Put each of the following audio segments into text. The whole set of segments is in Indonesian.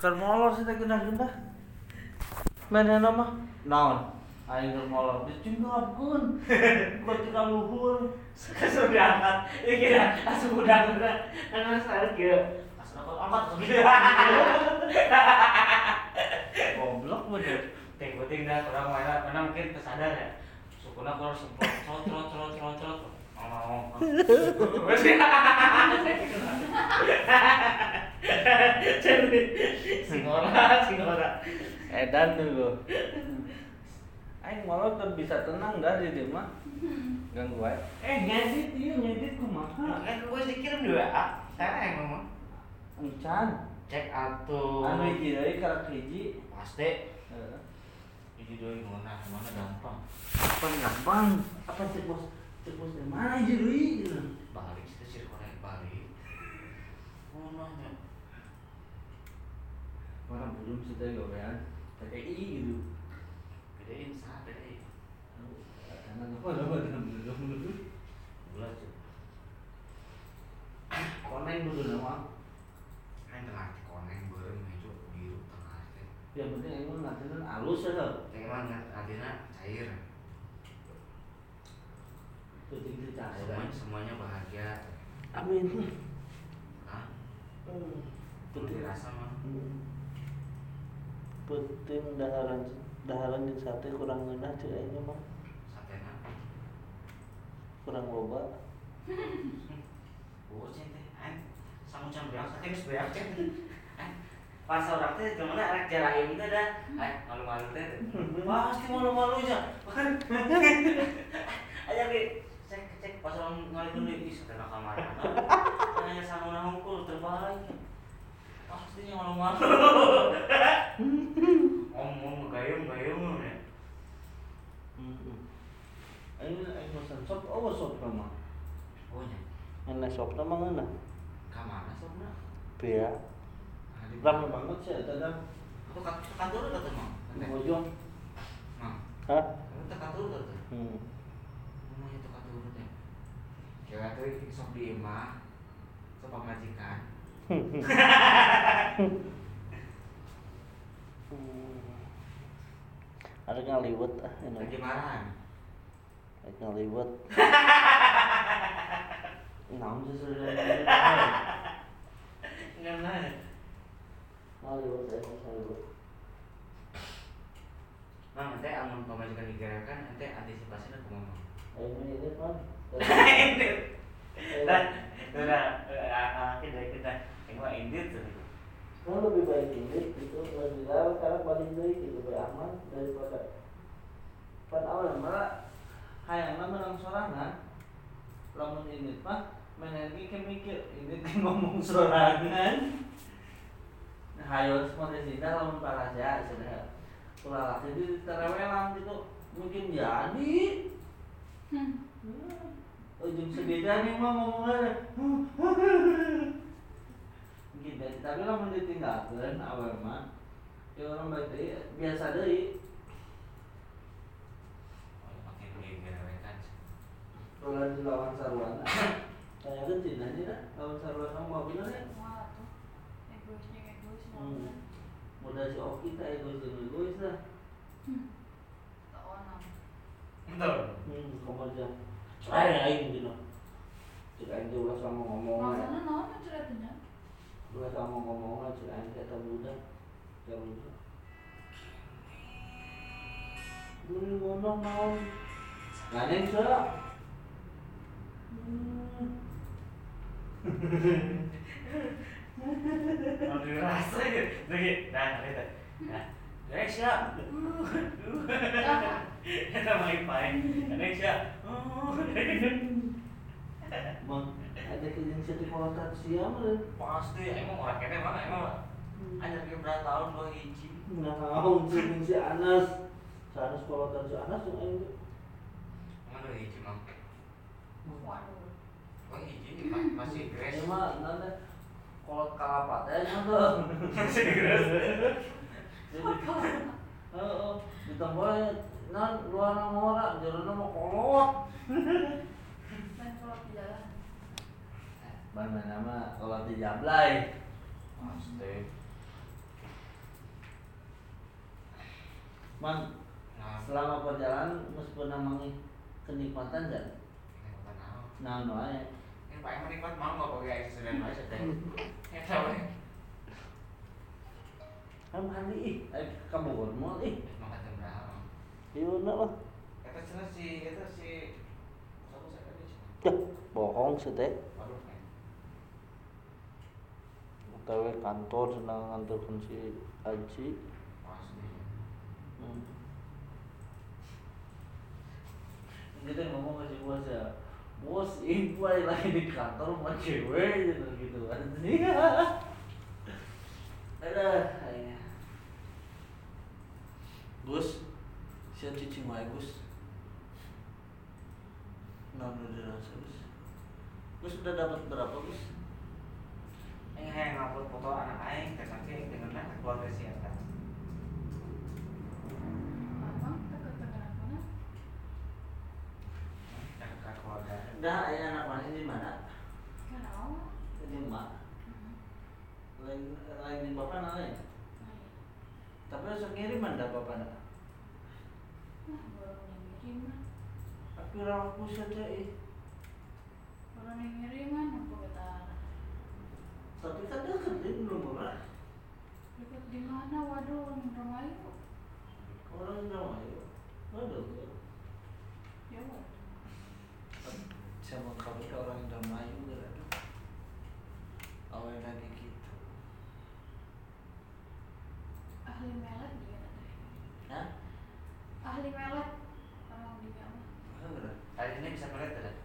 Kan molor sih teh genah-genah. Mana nama? Naon? Aing keur molor dicingapkeun. Buat kita luhur. Kasur diangkat. Ya kira asup udang udah. Kan saya kira kasur angkat. Goblok bener. Ting penting dah orang mana mana mungkin tersadar ya. Sukuna kurang semprot trot trot trot trot trot. Oh. Ya. Singora, singora. Edan dulu. Aing molor tuh bisa tenang dah di mah. Ganggu ae. Eh ngedit ieu ngedit kumaha? Kan gue dikirim di WA. Saya yang ngomong. Encan. Cek atuh. Anu hiji deui karak hiji. Pasti. Heeh. Jadi doi mana mana gampang. Apa gampang? Apa cek bos? Cek bos di mana hiji deui? Balik sih korek balik. Oh nanya. Orang belum gawean. Gitu. Sah. Karena apa apa belum Bulan tuh. Koneng dulu nama. Kan tengah koneng bareng itu biru tengah hati. Yang penting emang ngatinan alus ya. Cair. Semuanya bahagia. Amin. Hah? Hmm. Dirasa mah. Penting daharan daharan jeung sate kurang ngeunah ceu aing mah kurang loba Oh cente. An sama jam berapa? Sate geus beak cente. Pas orang teh ke mana anak jarain teh dah. Ay, malu-malu teh. Pasti malu-malu aja. Aja ke cek cek pas orang ngalih dulu ih setengah kamar. Hanya sama nahungkul terbalik. Pastinya malu-malu. Ngomong gayung gayung ya. aing aing pesan sop oh sop Oh nya. ana sop bea rame banget sih dah Aku kan kantor udah tuh mah. bojong hah tuh. hmm dulu teh. Cewek tuh sok di imah. Sok pamajikan. ada ngaliwet ah enak Lagi marahan. ada ngaliwet naon sih sudah. Enggak lah. ngaliwet saya ngaliwet Mang, ente amun pamajikan digerakan, ente antisipasinya kumaha? aing mah ini kan Dah, udah, kita kita, gua indit tuh. kan lebih baik ini gitu lebih jauh sekarang paling baik gitu lebih aman daripada pan awal malah hayang menang sorangan. Lamun ini mah menergi ke mikir ini teh ngomong sorangan. Nah hayo semua sini lamun paraja sudah ulah laki di terewelang gitu. Mungkin jadi. Hmm. ujung sebeda nih mah ngomongnya gitu tapi lamun ditinggalkeun awal mah. Ya orang baik deui biasa deui Oh, digerakan. kalau di lawan sarwana. Kayak kan cina nih dah. Lawan sarwana mau bener ya Wah, tuh. Egoisnya egois Hmm. mudah si Oki tak egois jeung egois lah Tak onam. Betul. hmm kamu aja aing gitu cek aing teh ulah sama ngomong ya Rasanya naon yang ulah sama ngomong cek aing kata budak jauh itu Mun ngomong naon Nganeng sa Hmm. Mau dirasa gitu. Lagi, nah, lihat. Nah, Indonesia. Kita main main. Bang, ada satu kolotan siang dan Pasti emang orang kene mana emang anjir ke berapa tahun gua hiji. Nah, untuk si Anas, Anas kolotan si Anas yang. Emang udah hiji mah. Waduh. Oh hiji ma- masih grace. mah nanti kolot kalapat aja tuh. Masih grace. Jadi, ditambah nan luar orang jarana mau kolot. Main kalau di jalan. Ban nama kolot di jablay. Pasti. man. Nah selama perjalanan meskipun namanya kenikmatan dan naon nah no aya ini pak emang nikmat mau nggak pakai air sedan aja teh ya tahu ya. Kan mandi ih eh kamu mall ih. Emang kata berapa? Iya nak lah. Kata cina si kata si satu saya tadi cina ya bohong sih teh waduh Tahu kantor senang nganturkan si Aji. Hmm. kita ngomong ke si bos ya bos ibu ada lagi di kantor sama cewek gitu gitu kan. Ada Gus siap cicing wae Gus nah udah Gus Gus udah dapat berapa Gus ngupload foto anak aing saking dengan anak keluarga si Eta dah ayah anak mana? Di mana? Awal. di emak Hmm. lain lain di bapak iya. tapi harus ngirim ada bapak nak Nah, baru yang ngirim tapi orang aku saja eh Baru yang ngirim kan, aku kata tapi kan deket dia belum pernah Deket di mana? Waduh, orang Indramayu. orang Jawa ya waduh Ya waduh. sama kamu orang Indramayu gitu awalnya lagi gitu Ahli melet dia ada. Hah? Ahli melet. Orang dia mah. Enggak. kali ini bisa melet tidak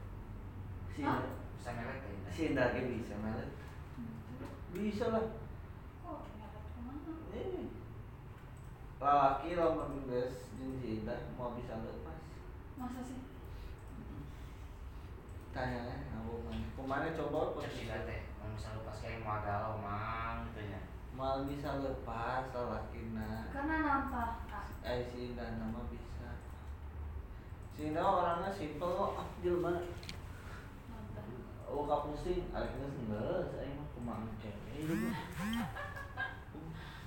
Si Hah? bisa melet ya si Indra bisa melet. Hmm. Bisa lah. Kok melet ke mana? Eh. Laki lamun geus jeung si Indah mau bisa lepas. Masa sih? Tanya kan aku mana. Kemarin coba cek si teh mau bisa lepas kayak mau galau mang gitu ya mal bisa lepas lalakina. Karena nampak. Ah, Eh si Indah nama bisa. Si Indah orangnya simpel kok, ah, jelema. nonton. Oh, ka pusing, arek geus geus aing mah kumaha cewek.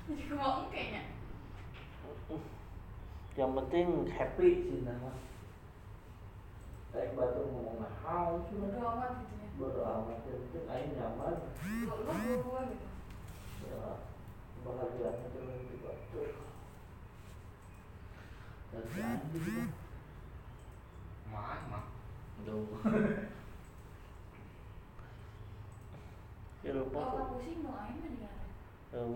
Jadi gue mau kayaknya. Yang penting happy sih nama. Kayak batu ngomong hal Bodo cuma amat gitu ya. bodo amat yang penting aing nyaman. Gitu. Ya, bahagianya cuma di batu. Dan si Andi juga. mah mah Aduh. Ya lupa Kalau kok. kamu pusing mau aing mah di mana? Tahu.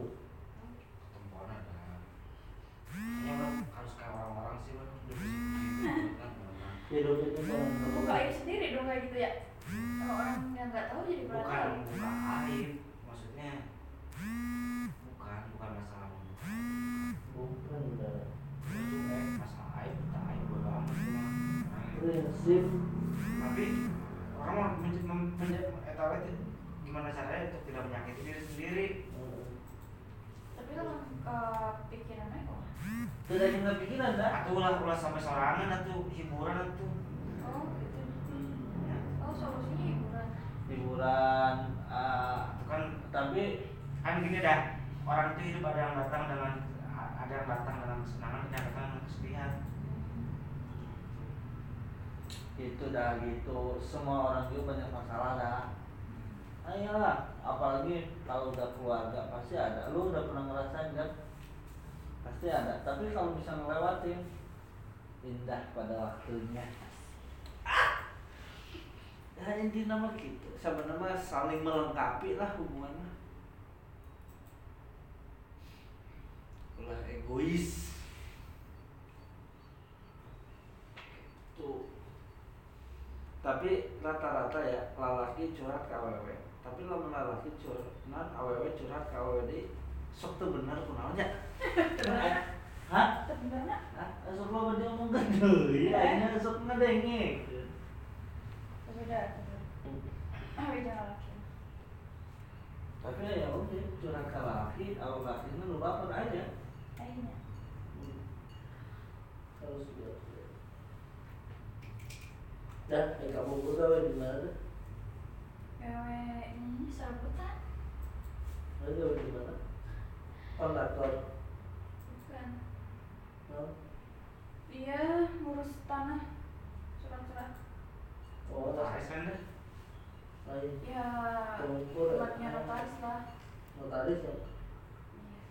Hidup itu Buka aib sendiri dong kayak gitu ya. Kalau orang yang nggak tahu jadi bukan bukan aib maksudnya bukan bukan masalah bukan udah itu eh masalah aib tak aib bodo amat cuma prinsip tapi orang mau itu gimana caranya untuk tidak menyakiti diri sendiri eh, Tapi kalau eh, pikirannya kok. Kita pikiran dah. atau ulah ulah sampai sorangan atau hiburan atau Oh gitu. Hmm. ya Oh solusinya hiburan. Hiburan, ah, itu kan tapi kan gini dah orang itu hidup ada yang datang dengan ada yang datang dengan kesenangan ada yang datang dengan kesedihan itu dah gitu semua orang juga banyak masalah dah ayolah apalagi kalau udah keluarga pasti ada lu udah pernah ngerasain kan pasti ada. Tapi kalau bisa ngelewatin indah pada waktunya. Ya intinya mah gitu sebenarnya saling melengkapi lah hubungannya. Ulah egois. Tuh. Tapi rata-rata ya lalaki curhat ke awewe tapi lamun lalaki curhat awewe curhat ke di sok tuh bener kunaonnya hah? Sebenarnya hah? Sok lo gede ya ini sok ngedenge beda. Tapi ya udah curhat ke laki kalau laki itu lu baper aja. Akhirnya. harus biar dan eh, kamu di mana ini serabutan. di mana kontraktor bukan. Huh? iya ngurus tanah. Surat-surat oh ASN deh ah, iya, ya tempatnya notaris lah. Notaris ya? Iya.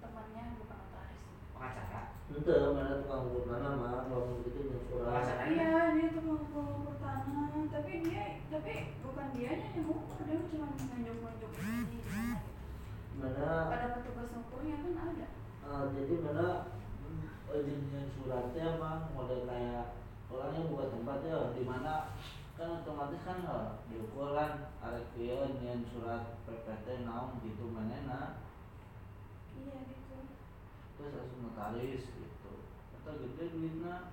Temannya bukan notaris. Pengacara? Ente mana tukang ukur tanah mah kalau begitu yang surat iya dia tukang ukur tanah. Tapi dia tapi bukan dia yang ukur dia cuma nganjuk-nganjuk ini. Mana? Ada petugas ngukurnya kan ada. eh, jadi mana eh, jenis suratnya mah model kayak orangnya buka tempatnya di mana? Kan otomatis kan diukur kan arek kieu nyen surat PPT naon gitu manehna Iya gitu. terus langsung notaris gitu. Atau gede duitnya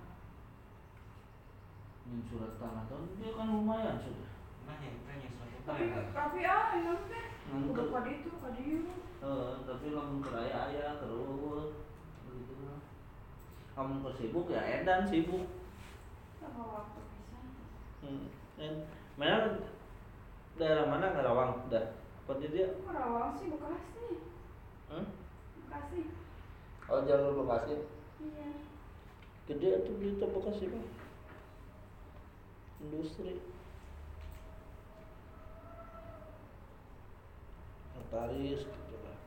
nyen surat tanah tahun dia kan lumayan sudah. Nah yang tanya surat Tapi apa ya tapi ah, yang Ngan udah ke- pada itu, pada itu. Eh, tapi lamun keraya aya terus begitu mah kamu ke sibuk ya edan sibuk Apa waktu bisa? hmm. dan mana daerah mana Karawang dah apa di dia Karawang sih Bekasi. hmm? Bekasi. oh jalur Bekasi Iya. gede tuh di Bekasi mah industri notaris gitu lah.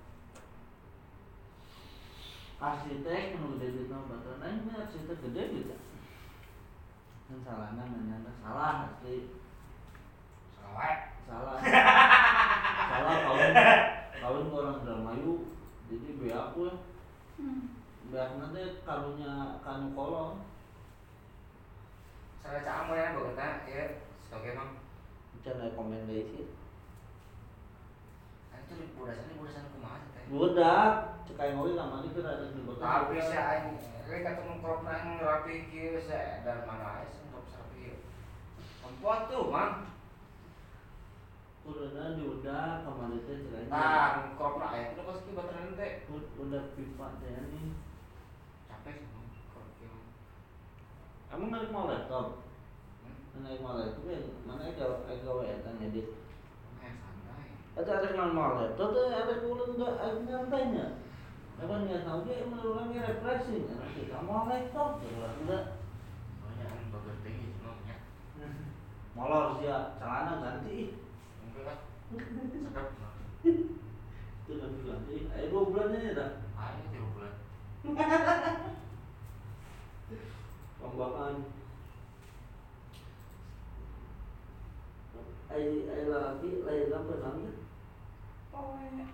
Arsitek nu gede di tempat lain ini arsitek gede gitu yang salahnya mana salah asli. Salah. salah. Salah kawin kawin ke orang Indramayu jadi be aku ya. Hmm. biar nanti karunya kanu kolong. Saya cak mau yang bagata ya sebagai mang. bisa rekomendasi. Kan itu di budasan di budasan kumaha teh. budak cekai ngopi kamar itu ada di Bekasi Tapi saya aing we ketemu krop nang rapi kieu saya dan mana aja sih krop rapi. Perempuan tuh, Mang. Udah di udah kamar itu cekai Tang krop na aya kudu pasti baterai teh. udah pipa teh ini Capek sih, Mang. Krop kieu. emang naik mau laptop Hmm. naik mau laptop ya mana ada ada gawe ngedit Kayak santai. Ada ada yang mau laptop ada kulit enggak ada nyantainya. Apa nggak tahu dia menurunnya refreshing nanti kamu laptop enggak. Banyak yang bagus tinggi sebenarnya. molor dia celana ganti. Enggak lah. Sedap. Itu ganti ganti ayo dua bulan ini dah Ayo tiga bulan. pembakan ai ai lagi lain apa namanya Mana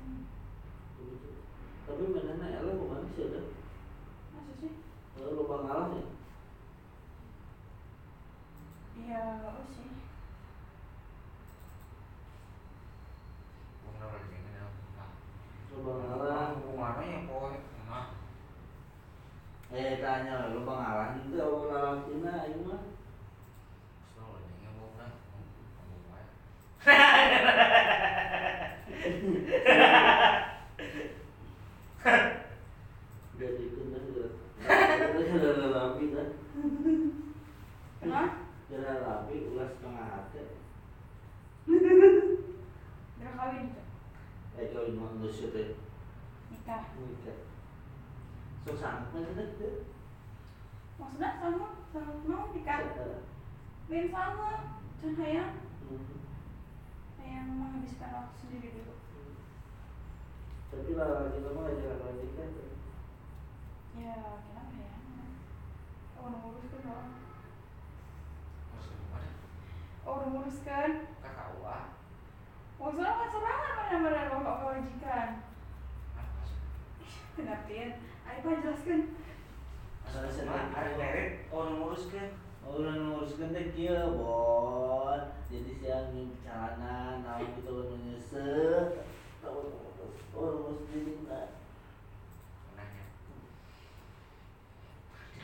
Hmm. begitu tapi mana nak elok bukan sih ada Masa sih? kalau lubang ngalahnya Iya, oh sih. Ini ya. Ngalah ya. Nah. Eh tanya lubang ngalah itu awal ngalah Cina ayo mah jadi kena sudah sudah rapi kan Kenapa? sudah rapi ulas setengah hati Udah kawin itu? eh kau ini mau ngusut ya Nikah. nikah susah mana Maksudnya sama sama mau nikah? Lain sama. Jangan hayang hayang menghabiskan waktu sendiri dulu. tapi lah lagi lama aja kalau tuh Ya, kenapa ya? Oh, udah nguruskan orang. Oh, udah nguruskan. Kakak uang. Maksudnya kan serangan mana-mana bapak kewajikan. Apa sih? Ayo pak jelaskan. Sedikit. ada merit, orang nguruskan. Orang nguruskan teh kieu, Bon. Jadi siang nyuci celana, naon gitu menyesek. Tahu orang ngurus diri. Nanya.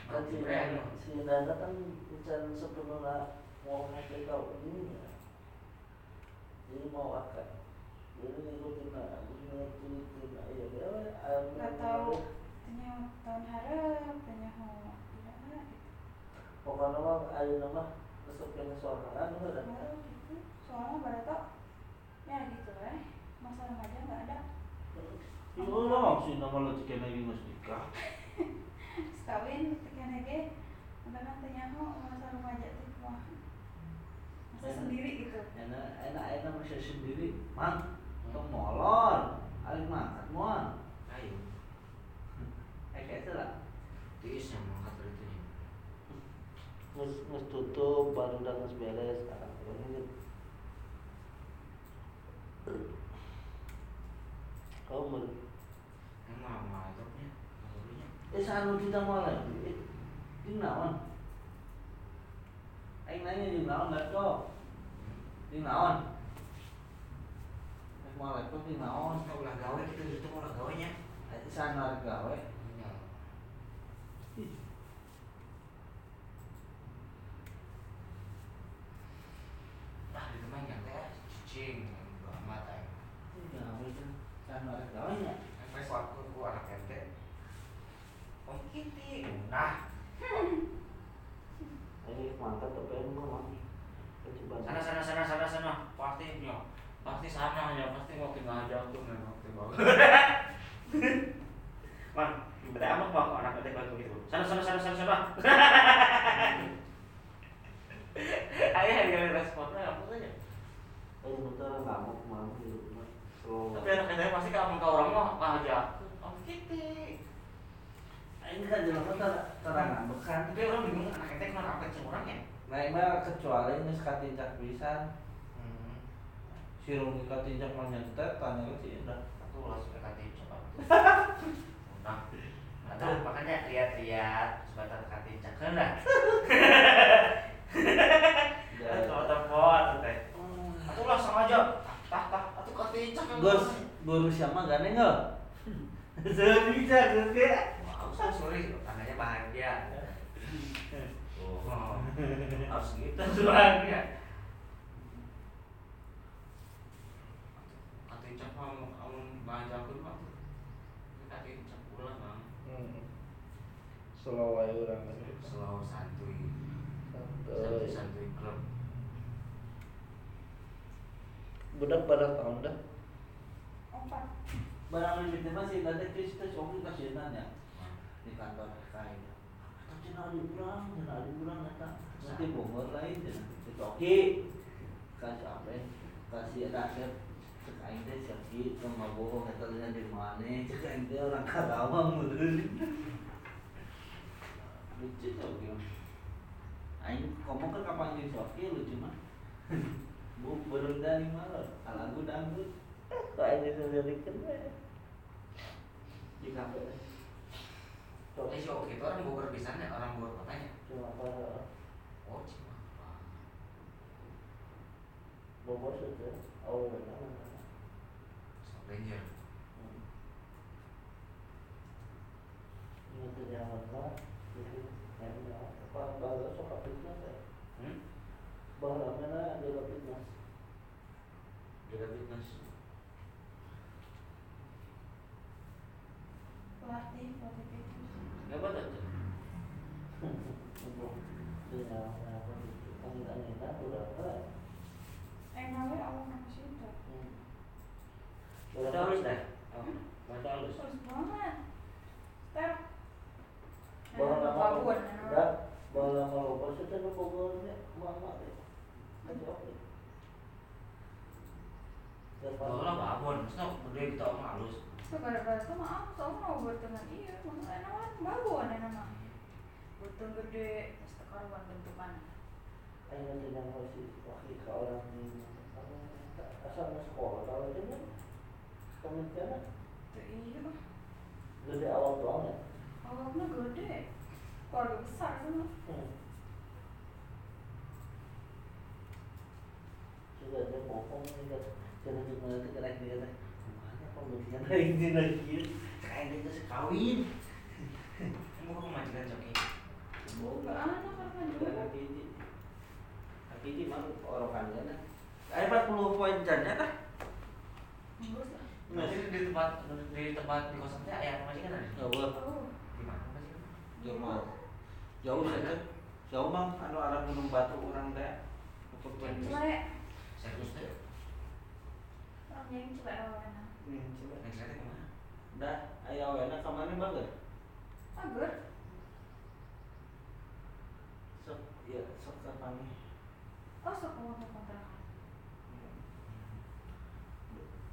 Kan si Nana, si Nana kan bukan sebenarnya mau ngasih tahu ini ya. Jadi mau akad. Jadi ngikutin lah, ngikutin lah. Ya, ya, ya. Gak tahu. Tahun harap, tanya mau tidak ada. Pokoknya mah ada nama resepnya sorangan udah. Baru gitu. Soalnya tau, ya gitu eh. Masa remaja nggak ada. Iya lah, si nama lo cikin lagi mas nikah. Sekawin, tekan lagi. Entah kan tanya mau masa remaja tuh bisa sendiri gitu enak enak enak bisa sendiri mang untuk molor aling mangkat mon ayo eh kayak itu lah tiis yang mengangkat itu ya nges nges tutup baru udah nges beres sekarang ini kau mau? Emang mantapnya motornya eh sanu kita mulai eh di naon? Aing nanya di naon nggak kok di naon Assalamualaikum di naon? Mau ulah gawe kita itu mau ulah gawenya. Eh, sana gawe iya ah di teh cicing dua mata ya? Gawe kan sampai suatu ku anak ente. Om kiti nah. Ini mantap sana sana sana sana sana. Pasti nyo pasti sana ya pasti tinggal aja tuh memang tinggal man berarti amat mau anak ente kalau sana sana sana sana sana ayo ayo responnya apa saja? Eh bentar ngamuk mau di rumah. Tapi anak ente pasti kalau ke orang mah aja om kiti ini kan jelas kan terang ngambek kan tapi orang bingung anak ente ke mana? Apa cuma orangnya nah ini mah kecuali ini sekatincak bisa si Rumi katincak mah nyentet tanya ke si Indah aku ulah suka kati coba nah Aduh, makanya lihat-lihat sebentar kati cakar lah. Kalau telepon teh. Atuh lah sengaja. Tah tah atuh kati cakar. Gus guru siapa gak nengok bisa gede Aku so sorry, tandanya bahagia. Oh, harus gitu bahagia. Kati cak mah amun bahagia aku mah. Kati cak ulah bang. slow aja orang Slow santuy. Santuy Santuy-santuy klub. budak pada tahun dah? Empat. Barang lebih tema sih nanti kita coba kasih nanya di kantor kain. Atau cina ada pulang cina ada pulang kata nanti bogor lain toki kasih apa ya? kasih rakyat. Cek aing teh sakit sama bohong eta lihat di mana. Cek aing teh orang Karawang bener. Lucu tuh gitu aing ngomong ke kapan jadi soki lucu mah. Bu belum dari mana? Lagu dangdut. Kok aing sendiri kan di kafe. Eh sih oke itu orang Bogor pisannya, orang Bogor kotanya. cuma pada Oh, Cimapak. Bogor saja. Oh benar Stop Ranger. ini tuh jangan lupa jadi suka fitness ya? Hmm? mana Jaga pelatih pelatih betul tuh. untuk dengan apa? Apa enaknya awal nama situ Udah halus dah. Oh, mata halus. terus banget step bahwa nama Babon, udah bahwa nama lupa saja ke Bogornya mama deh aja oke Kalau lah babon, maksudnya udah kita omong gara-gara itu maaf buat iya bagus enak mah gede bentukan. Wakil ke orang di asal sekolah kalau itu kan kementerian itu iya. mah gede awal doang ya? Awalnya gede. Keluarga besar kan Hmm. Sudah ada ngomong nih kan Jangan cuma nanti kena dia Mana pembelian ini lagi Kayak kita sekawin Mau ke majikan joki. Mau Gak anak karena juga Kaki ini Kaki ini mah orang Ayo 40 poin jadinya bagus lah. Masih di tempat di tempat di kosannya ayah majikan ada. Gak boleh. Di mana majikan? Jauh mah. Jauh saja Jauh bang Anu arah gunung batu orang teh orang yang cule awalnya Nih coba Majikan ke mana? Dah Ayo enak ke mana bagus Agar sok ya sok kami oh sok mau kontrakan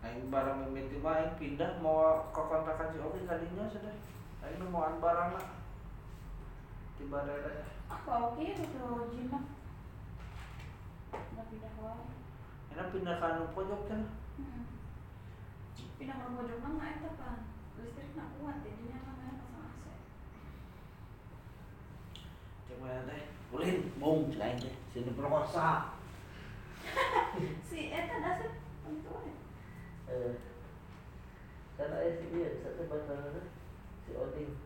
Aing barang mimiti mah aing pindah mau ke kontrakan si Oki tadinya sudah. Aing nemuan barang lah. Di barera. apa oke itu tuh jinak udah pindah wae Enak pindah ke anu pojok kan. Hmm. Pindah ke pojok mana itu kan listrik nak kuat jadinya namanya pasang AC Coba ya teh. Ulin, bung, cek aing teh. Sini perkosa. si eta dasar tentu ya Eh. Karena ayah si dia satu bandara si Oding.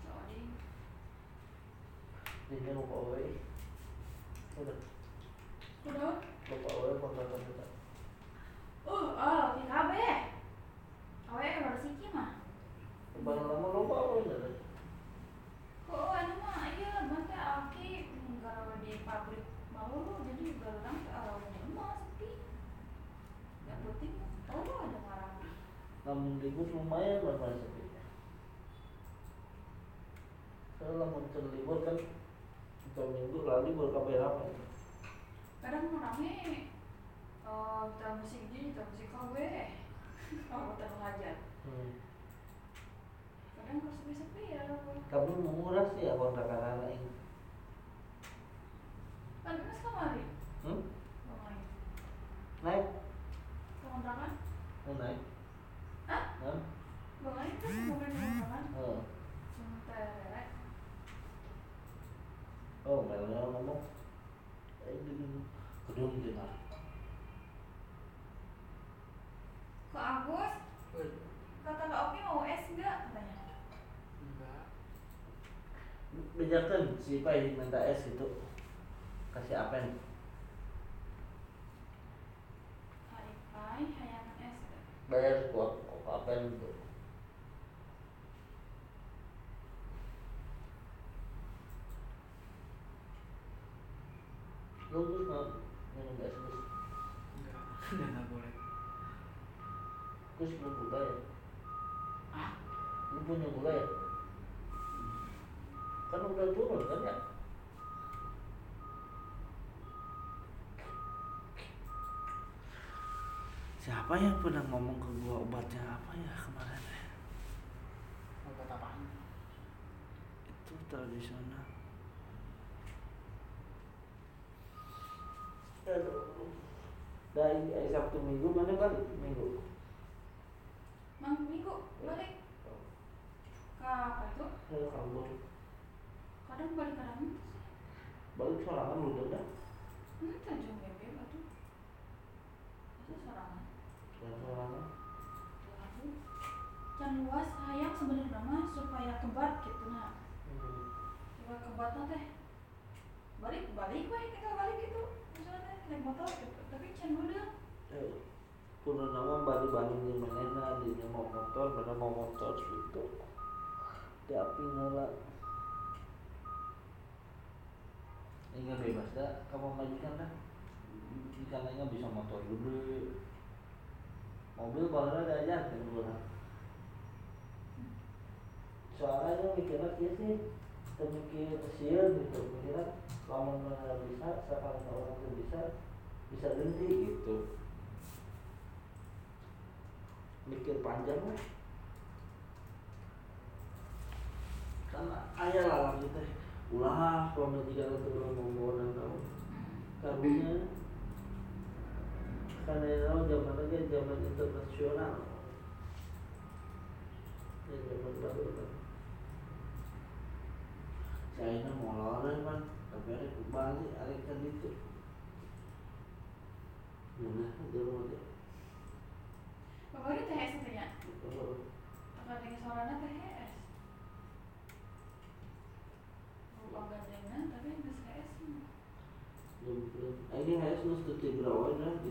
soalnya Dia lupa away. Udah, udah lupa away kontrakan kita. uh oh di KB awe baru siki mah? Barang lama oh anu mah iya mata aki kalau di pabrik mau jadi ke mah sepi. Yang penting oh ada ngarang. Namun libur lumayan lah mas sepi. Kalau muncul libur kan jam minggu lalu libur kabeh apa kadang rame oh kita musik di kita musik KW kita mengajar Hmm. kadang harus sepi sepi ya Tapi murah sih ya kontrakan anak ini. kan mas kemari Hmm? kemari Naik? ke kontrakan Oh, naik? Hah? Hah? terus mobil di kontrakan Oh, sementara oh, melnya ngomong. Eh, di gedung kita. Ke Agus kata Kak Oki mau es enggak katanya enggak Bejakan si Pai minta es gitu. Kasih apa nih? Hai Pai hayangan es enggak? Bayar kuat kok apa gitu. Lu gus nggak minum es gus? enggak enggak enggak boleh Gus belum gula ya? ah Lu punya gula ya? Kan udah turun kan ya? Siapa yang pernah ngomong ke gua obatnya apa ya kemarin? obat apaan Itu tradisional. Dari hari Sabtu Minggu mana balik Minggu? Mang minggu balik. Ke apa itu? Ke kabur. kadang balik itu sih Balik sorangan lu dah. hmm tanjung bebe batu itu sorangan. Sorangan. can luas hayang sebenarnya mah supaya kebat gitu nah. Hmm. supaya kebat teh. Balik balik weh kita balik gitu. Misalnya naik motor gitu. Tapi can udah Eh, Kudu nama balik-balik di mau motor, mana mau motor gitu. Di api nala. Ini bebas dah, kamu majikan dah. Ikannya bisa motor gede. Mobil baru ada aja kan gua. Soalnya mikirnya kia sih, mikir kecil gitu, mikirnya kalau bisa, sekarang orang bisa, bisa ganti gitu mikir panjang lah. Karena ayah lah lagi teh ulah kalau majikan itu belum membawa dan tahu karunya karena tahu zaman lagi zaman internasional. Ya zaman baru kan. Ini mau lari kan tapi ada kembali ada kan itu. Dia mau ini THS dengan suaranya THS gandengan tapi nggak THS mah. belum belum Ah, ini dah di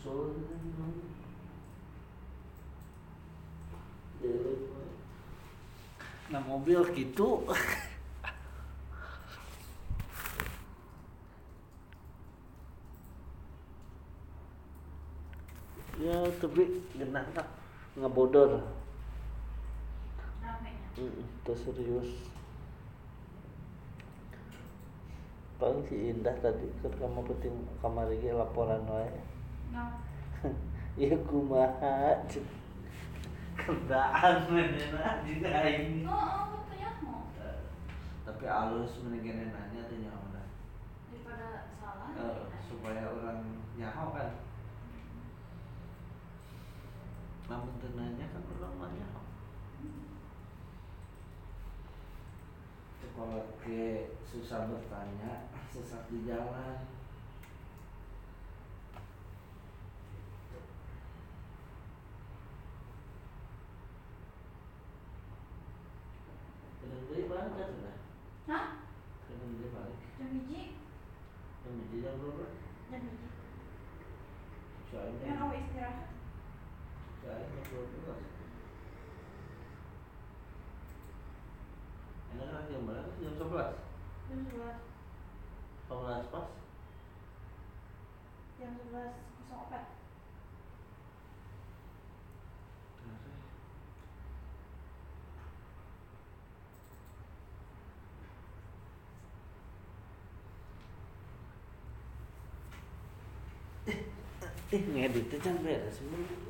soalnya kan Jadi, nah mobil gitu ya tapi genah lah. Ngebodor Ramenya. Mm, itu serius. Paling si Indah tadi ke kamu penting kamar lagi laporan wae. Nah, iya kumaha cek kendaan menena juga ini oh, oh, betulnya mau. Tapi halus mendingan nanya tuh nyawa daripada salah. Eh, supaya orang nyaho kan namun tenanya kan orang mah nyaho kalau ke susah bertanya sesat di jalan Kedeng deui balik kan sudah. Hah? Kedeng deui balik. Jam biji? Jam hiji jam berapa? Jam biji. Soalnya Yang awe istirahat. soalnya jam dua belas. Enak kan jam berapa? Jam sebelas. Jam sebelas. Sebelas pas. Jam sebelas kosong empat. Eh ngeditnya jangan beres semua.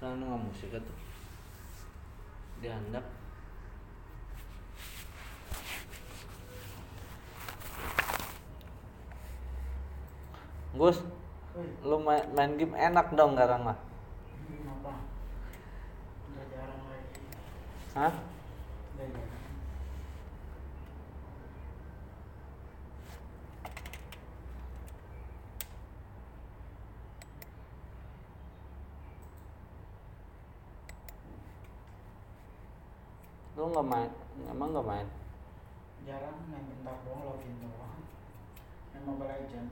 Sana nggak musik tuh dihandap Gus, lu main, game enak dong sekarang mah. Kenapa? Udah jarang lagi. Hah? Udah jarang. Lu nggak main, emang nggak main? Jarang main bentar doang login doang. Main Mobile Legend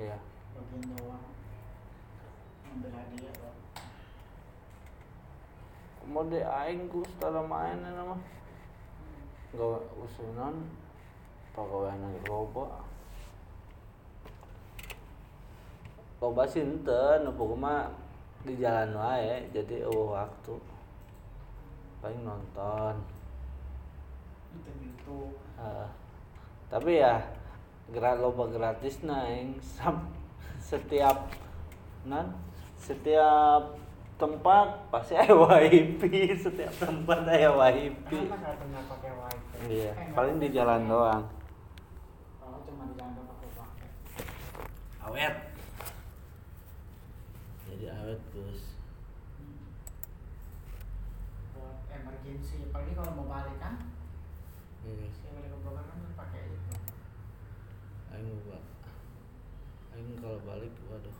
Iya. login doang. Ambil hadiah doang. Mau di aing Gus tara main nama. Gawe usunan pagawean lagi loba. Loba sih ente, nu mah di jalan wae, jadi eueuh waktu. Paling nonton. Heeh. tapi ya gerak loba gratis naing sam setiap nan setiap tempat pasti ada wifi setiap tempat ada wifi Kenapa nggak pernah pakai wifi? iya Eh, paling di jalan doang Oh, cuma di jalan doang pakai wifi. awet jadi awet Hmm. Buat emergency. Apalagi kalau mau balik kan, iya saya balik ke Bogor kan pakai itu. aing mau aing kalau balik waduh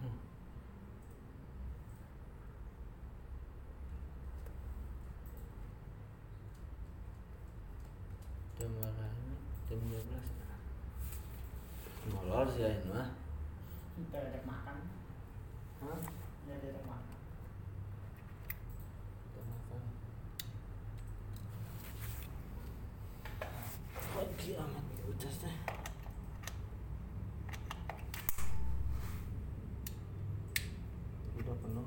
Hmm. jam berapa ini? jam 12 molor sih aing mah Kita ajak makan. Hah? Ya dia ajak makan. Udah makan. Pagi amat udah teh. Udah penuh.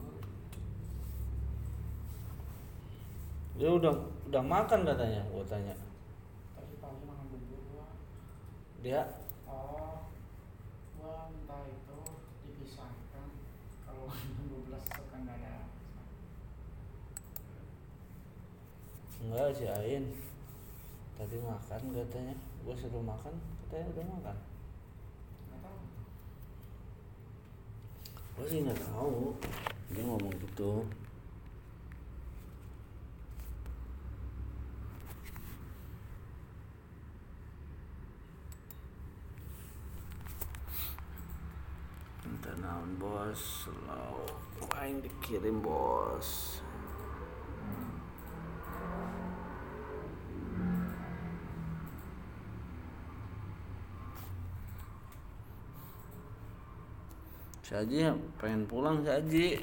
Dia udah udah makan katanya, gua tanya. Tadi pagi makan bubur gua. Dia Oh, gua minta itu dipisahkan. Kalau jam 12 suka nggak ada. enggak si Ain. Tadi makan katanya. Gua suruh makan, katanya udah makan. Gue sih nggak tahu. Dia ngomong gitu. Minta naon bos, slow. Aing dikirim bos. Ya pengen pulang si Haji.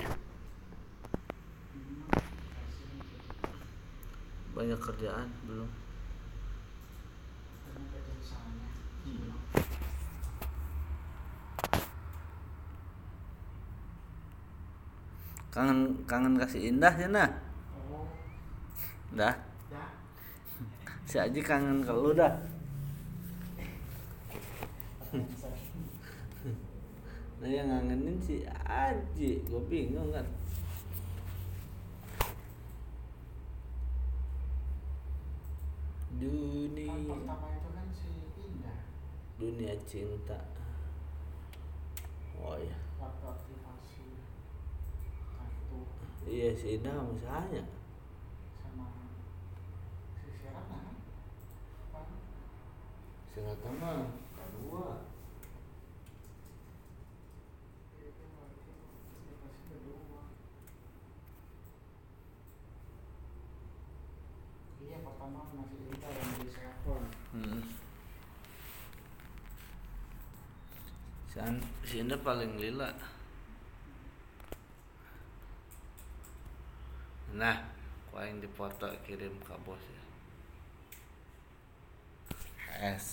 Banyak kerjaan belum. Karena kerja di sana. Kangen kasih indah ya nah. Oh, Dah. ya. Si Haji kangen ke lu dah. Nah yang ngangenin si Haji, gue bingung kan. Kan Dunia, pertama itu kan si Indah dunia cinta. Oh iya, waktu kartu iya si Indah sama si Hanya. sama si Serap kan? Apa? Singkat mah kedua. Kedua. Iya pertama masih Indah yang di Serapon. Hmm. Si, si Indah paling lila. Nah, ku aing dipoto kirim ke bos ya. S.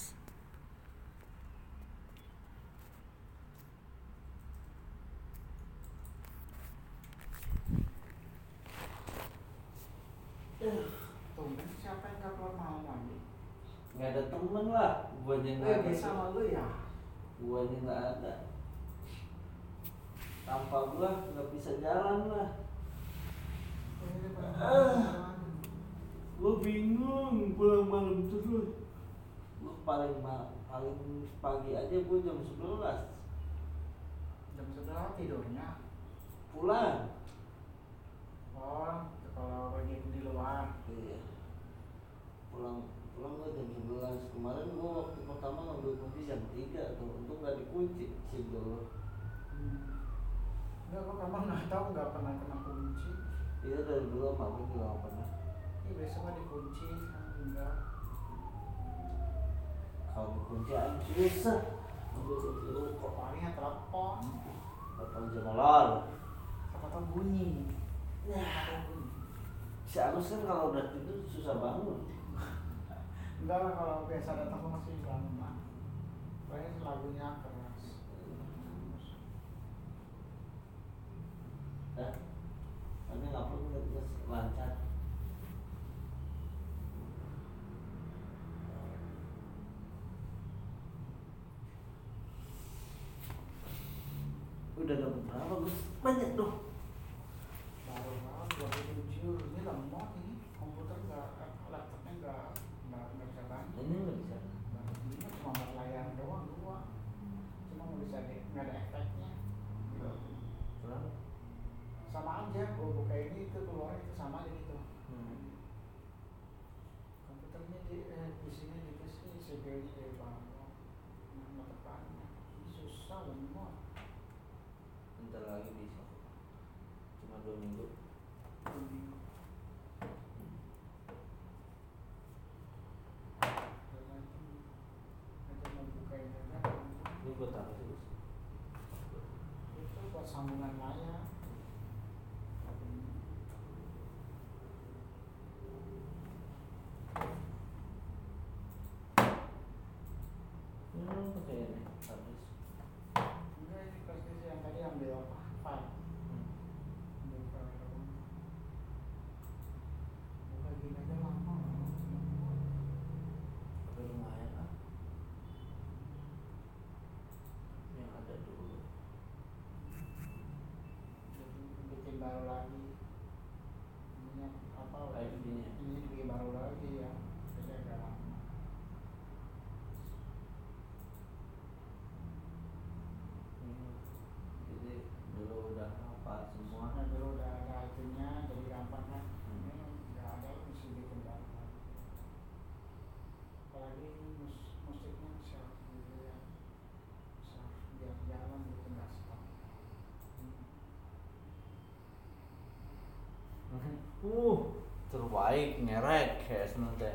Tumben siapa yang gak keluar lagi? Nggak ada temen lah, guanya Eh, nggak ada. bisa sama lu ya? Guanya nggak ada. Tanpa gua nggak bisa jalan lah. Ah. bingung pulang malam terus. Gua paling mal paling pagi aja gua jam 11 Jam sebelah tidurnya. pulang. Oh, kalau pergi di luar. Iya. Pulang pulang gua jam 11 kemarin gua waktu pertama ngambil kunci jam 3 tuh untung nggak dikunci sih dulu Hmm. Enggak, kok kamu nggak tahu nggak pernah kena kunci. Iya dari dulu aku juga nggak pernah Ih, biasa mah dikunci, enggak. kalau dikunci aja susah kok Palingnya telepon, telepon jemolor siapa tahu bunyi. Si Agus kan kalau udah tidur susah bangun Enggak lah kalau biasa datang masih bangun mah. Paling lagunya keras. Dah. Nanti nggak perlu nggak lancar. Udah dapat berapa Gus? Banyak tuh. Baru baru dua puluh tujuh. Ini lemot uh terbaik ngerek kayak sebenarnya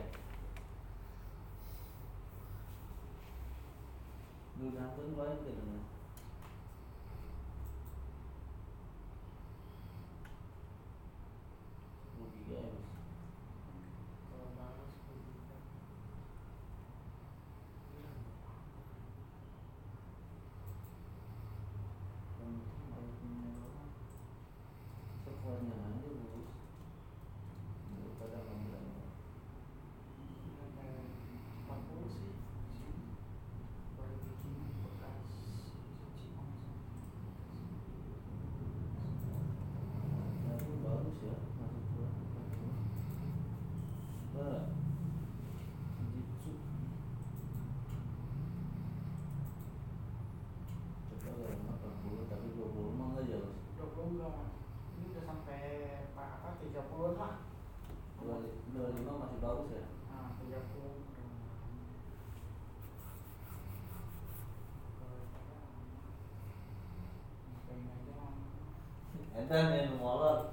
enten yang mau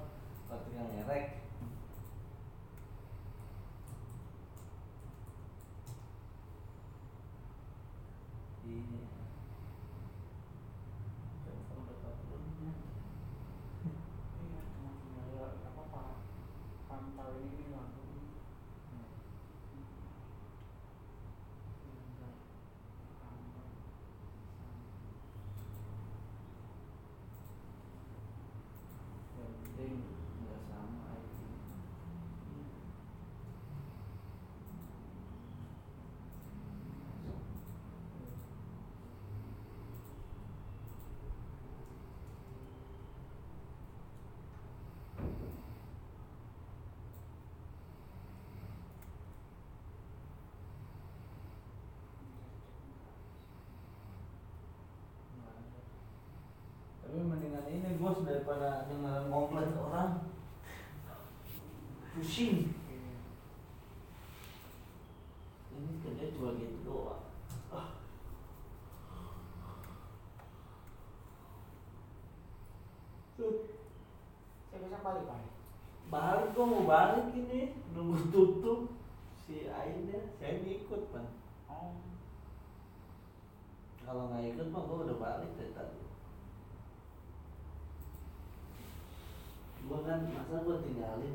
yang ngerek. daripada dengar komplain orang pusing. Ini kerja cuma gitu doang. Ah. Saya bisa balik balik balik gue mau balik. kan masa gue tinggalin?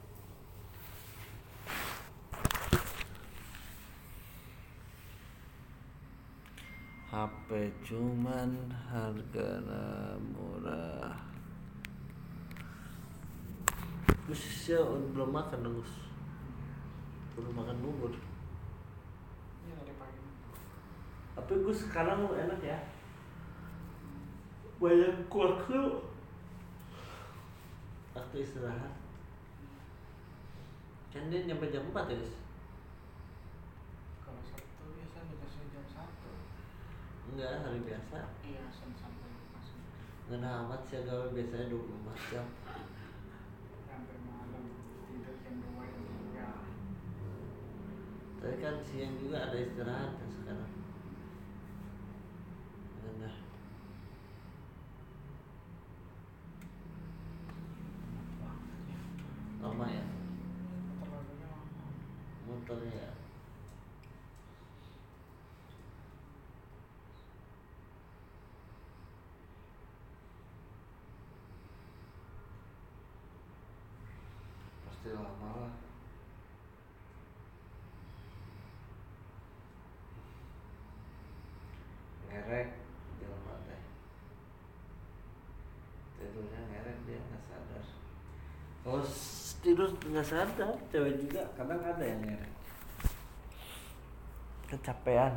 HP cuman harga murah. Gus ya belum makan dong Gus. Belum makan bubur. Iya, Tapi Gus sekarang enak ya. Banyak kuah lu. Waktu istirahat. Kan dia nyampe jam 4 ya Gus? Kalau Sabtu biasanya jam 1 enggak hari biasa. Iya sen sampai masuk Ngena amat sih gawe biasanya 24 jam. Sampai malam tidur jam dua jam tiga Tapi kan siang juga ada istirahat ya sekarang Ngena banget ya Lama ya terlalunya lama motornya ya Pasti lama lah Ngerek jelma teh. Tidurnya ngerek dia nggak sadar. S- tidur nggak sadar cewek juga kadang ada yang ngerek. Kecapean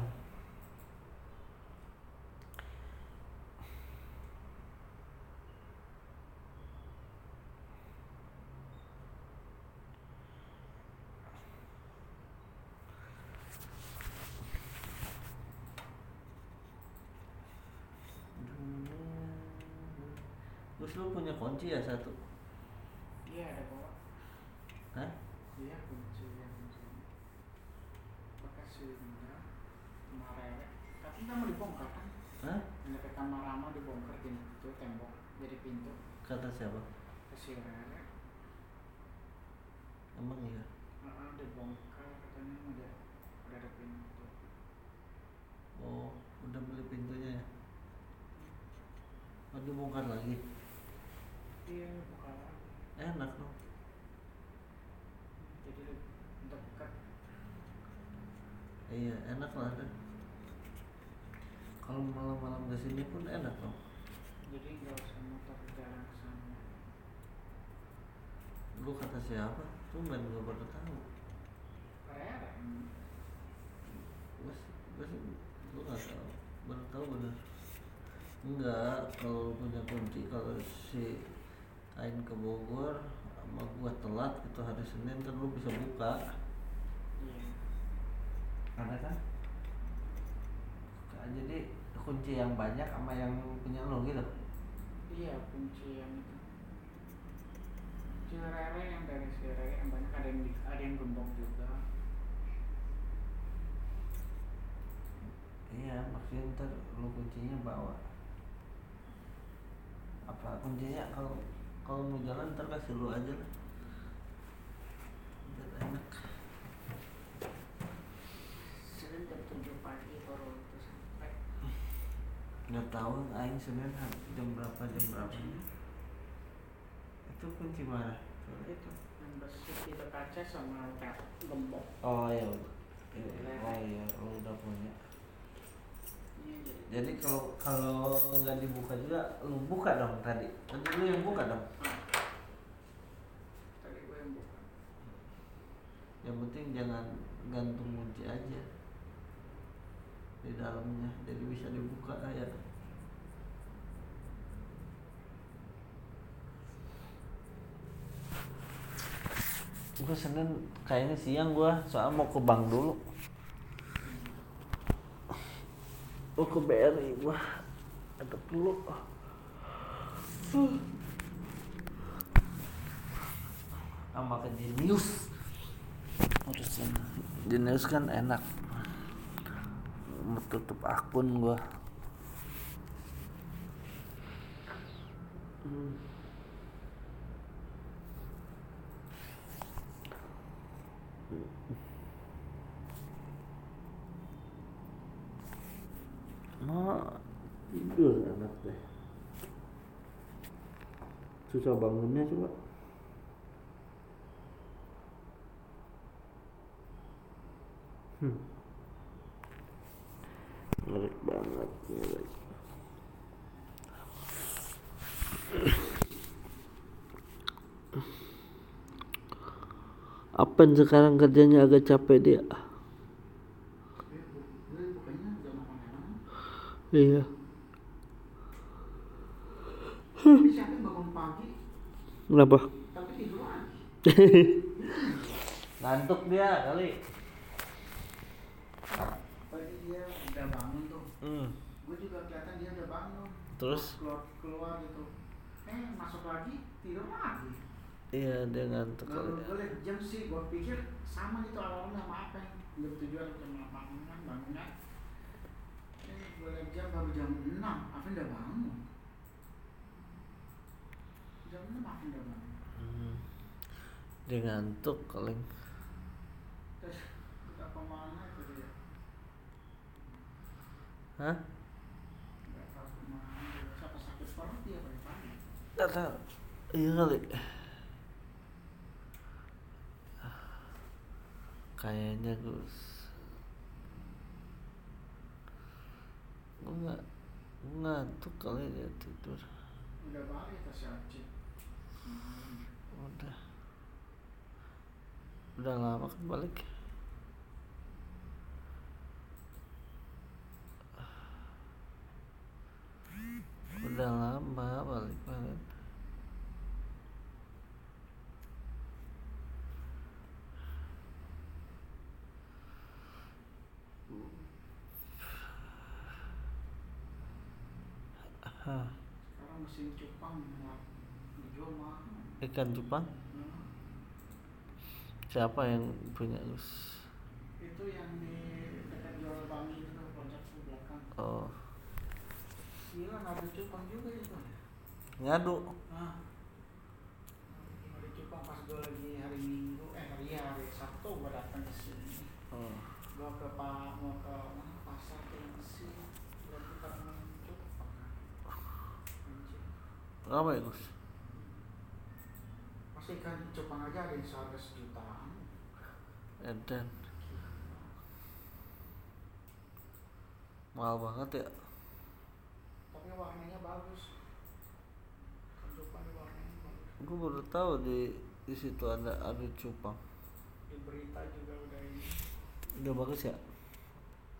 Terus lu punya kunci ya satu? iya ada bawa Hah? iya kunci ya kunci pakai sehingga kemarin tapi nggak mau dibongkar kan Hah? yang dekat kamar Rama dibongkar pintu tembok jadi pintu Kata siapa? ke si Rere Emang iya? Heeh, dibongkar katanya udah udah ada pintu Oh, udah beli pintunya ya? Oh, dibongkar lagi? iya buka lagi Enak dong jadi dekat Iya, enak lah kan Kalau malam-malam ke sini pun enak dong jadi nggak usah muter jalan ke sana. Lu kata siapa? Tumben gue baru tahu. Hmm. Gue sih, gue sih, gue gak tahu. Baru tahu bener. Enggak, kalau punya kunci Kalau si Ain ke Bogor sama gua telat gitu hari Senin kan lu bisa buka. Iya. Ada kan jadi kunci yang banyak sama yang punya lo gitu? Iya kunci yang itu. Si Rere yang dari si Rere yang banyak ada yang di, ada yang gembok juga. Iya maksudnya ntar lu kuncinya bawa. Apa kuncinya? Kalau kalau mau jalan ntar kasih lu aja lah. Biar enak. 7 pagi baru nggak tahu aing senin ha- jam berapa jam berapa itu kunci mana itu. Yang besi tidak kaca sama gembok. Oh iya. Iya, oh iya. Lu udah punya. Iya jadi. Jadi kalau kalau nggak dibuka juga lu buka dong tadi. Tadi lu yang buka dong. Tadi gue yang buka. Yang penting jangan gantung kunci aja di dalamnya jadi bisa dibuka ya gua senin kayaknya siang gua soal mau ke bank dulu. Mau ke BRI gua. Ada perlu sama ke Genius. Urusan Genius kan enak tutup akun gua Hmm. Nah, tidur enak deh. Susah bangunnya coba. Hmm. Menarik banget menarik. Apa sekarang kerjanya agak capek dia? Iya. Kenapa? ngantuk dia kali Pagi dia udah bangun tuh. Hmm. Gue juga kelihatan dia udah bangun. terus keluar keluar gitu. Eh masuk lagi tidur lagi. iya dia ngantuk kali Baru gue liat jam sih, gue pikir sama gitu awalnya sama apa yang jam tujuan jam delapan kan bangunnya. Eh gue liat jam baru jam enam, Afin udah bangun. Jam enam Afin udah bangun. Hmm. dia ngantuk kali Terus kita ke mana itu dia? Hah? Tahu. Iya kali. Kayaknya Gus. Gue nggak ngantuk kali dia tidur. Udah. Balik udah udah lama kan balik udah lama balik banget Hah, Sekarang mesin cupang muat dijual mahal. ikan cupang Hmm. siapa yang punya Gus Itu yang di dekat jual bami itu pojok belakang. oh Gila nggak ada cupang juga itu. ngadu Ah. Nggak ada cupang pas gue lagi hari Minggu, eh hari hari Sabtu gue datang ke sini. oh. Gue ke pak mau ke mana pasar ke Mesir. Berarti karena cupang. Berapa ya Gus Masih ikan cupang aja ada yang seharga sejutaan. Edan mahal banget ya Tapi warnanya bagus. Cupang warnanya bagus. gue baru tahu di di situ ada ada cupang Di berita juga udah ini. udah bagus ya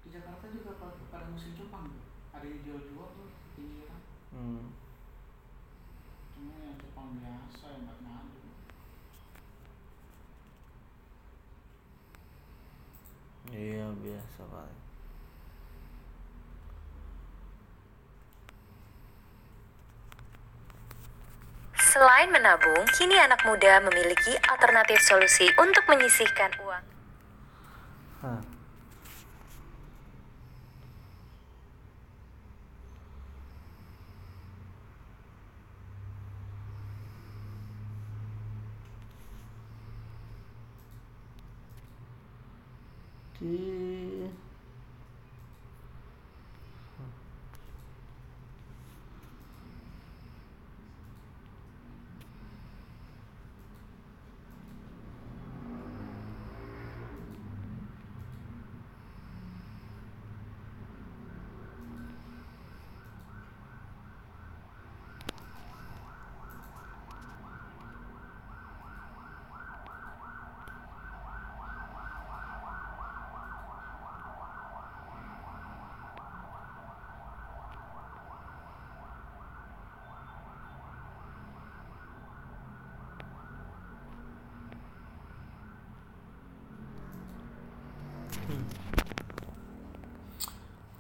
Di Jakarta juga pada, pada musim cupang tuh. Ada yang jual-jual tuh pinggiran. hmm. Cuma yang cupang biasa yang buat ngadu. iya biasa paling Selain menabung, kini anak muda memiliki alternatif solusi untuk menyisihkan uang. Di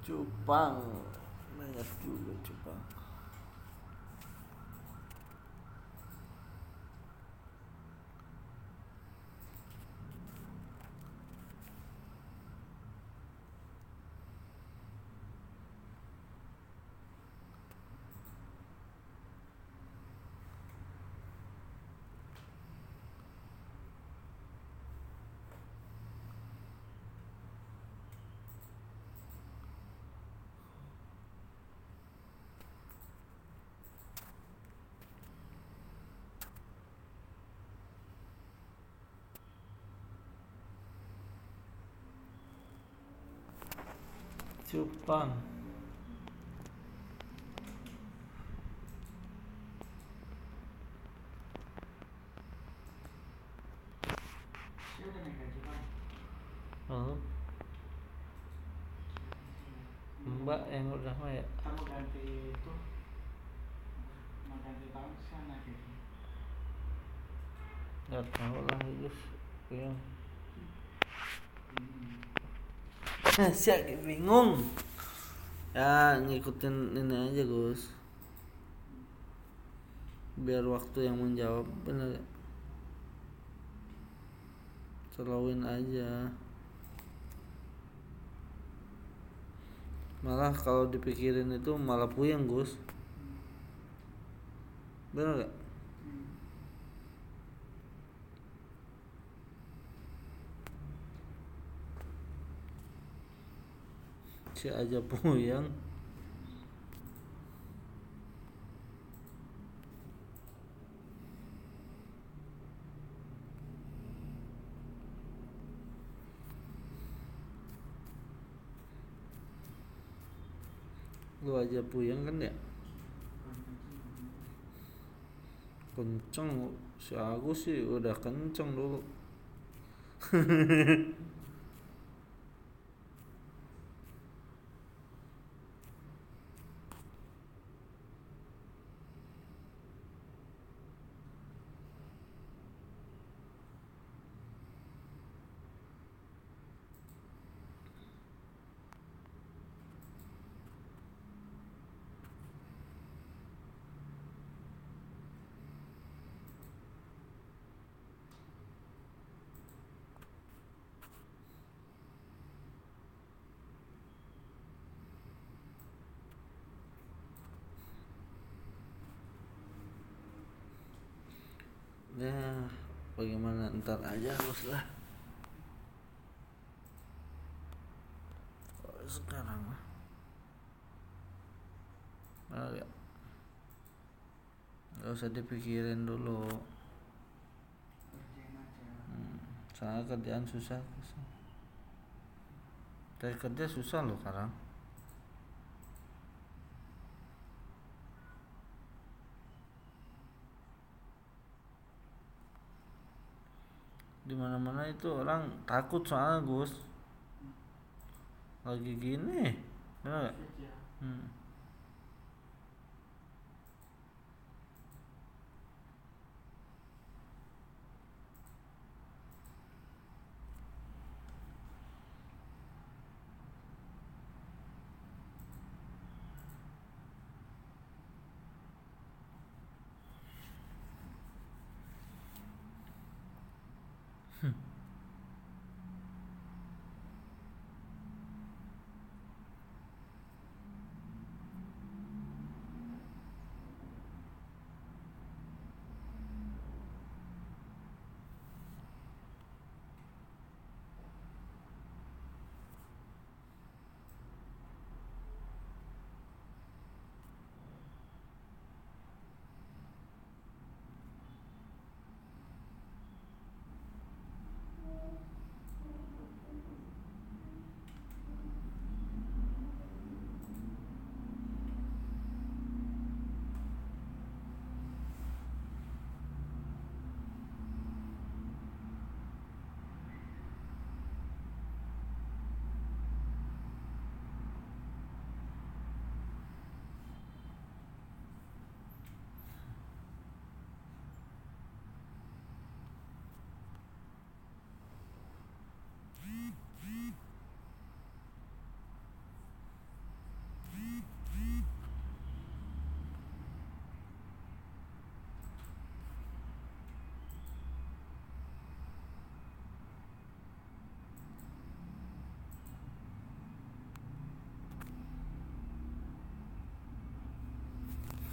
cupang. Banyak juga cupang cupang mbak yang udah mah ya? Kita mau ganti itu. Mau ganti tahun tahu lah yang Eh, siap bingung. Ya ngikutin ini aja Gus. Biar waktu yang menjawab bener. Slowin aja. Malah kalau dipikirin itu malah puyeng Gus. Bener gak? Si aja puyeng. Lu aja puyeng kan ya? Kenceng si Agus sih udah kenceng dulu. ya bagaimana ntar aja bos lah Kalau sekarang mah Ah, ya. Gak usah dipikirin dulu hmm. soalnya kerjaan susah Cari kerja susah loh sekarang di mana mana itu orang takut soalnya Gus. Lagi gini bener gak?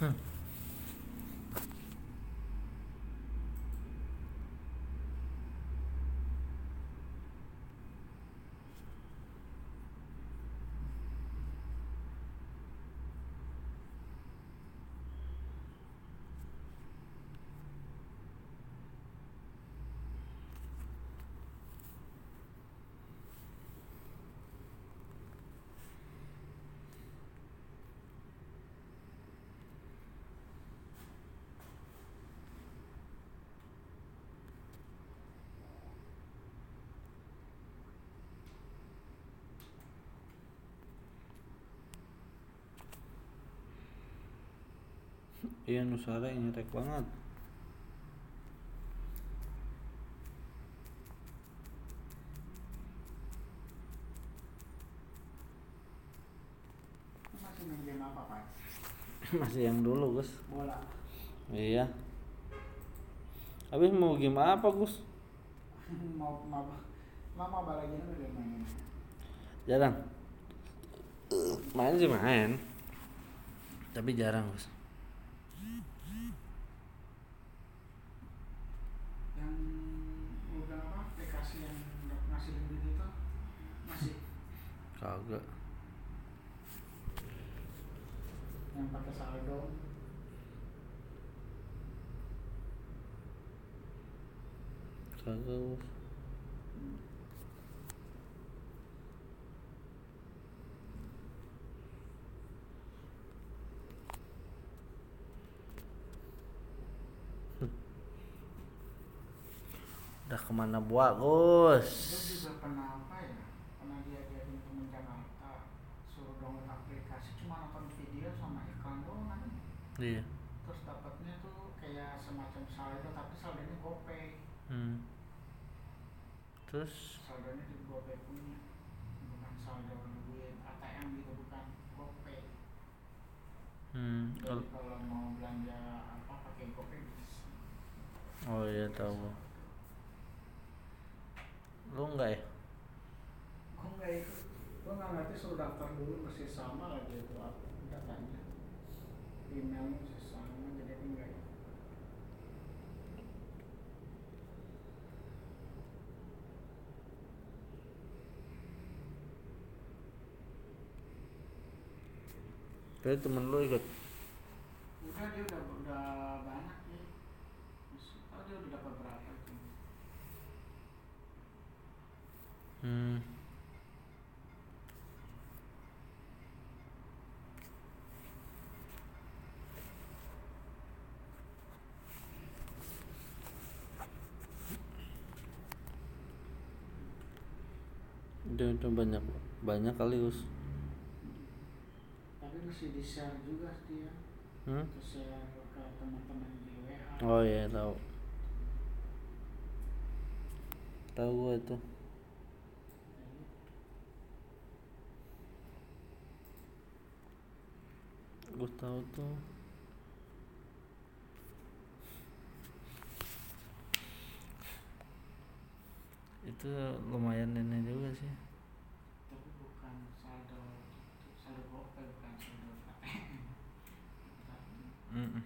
Hmm. iya Nusara nyerek banget. Masih ngerjain apa pak? Masih yang dulu Gus. Bola. Iya. Habis mau game apa Gus? Mau mau lama balagian udah main jarang. Main sih main. Tapi jarang Gus. Ke mana buat Gus? Gue juga pernah apa ya pernah diajarin temen Jakarta suruh download aplikasi cuma nonton video sama iklan doang Iya. terus dapatnya tuh kayak semacam saldo tapi saldonya gopay Hmm. Terus saldonya di gopay punya bukan saldo duit ATM gitu bukan gopay hmm, jadi kalau kalau mau belanja apa pakai gopay bisa Oh iya tahu. Lu enggak ya? gue nggak ikut gue nggak ngerti suruh daftar dulu masih sama lagi itu apa datanya emailnya masih sama jadi gue nggak ikut Jadi temen lu ikut. udah dia udah udah banyak nih oh dia udah dapat berapa itu Hmm. Udah, udah banyak banyak kali Gus. tapi mesti di share juga dia Hmm? ke share ke teman-teman di WA Oh iya tahu. Tahu gua itu. Gua tahu tuh. Itu lumayan ini juga sih. tapi bukan saldo saldo gopay bukan saldo ATM Mm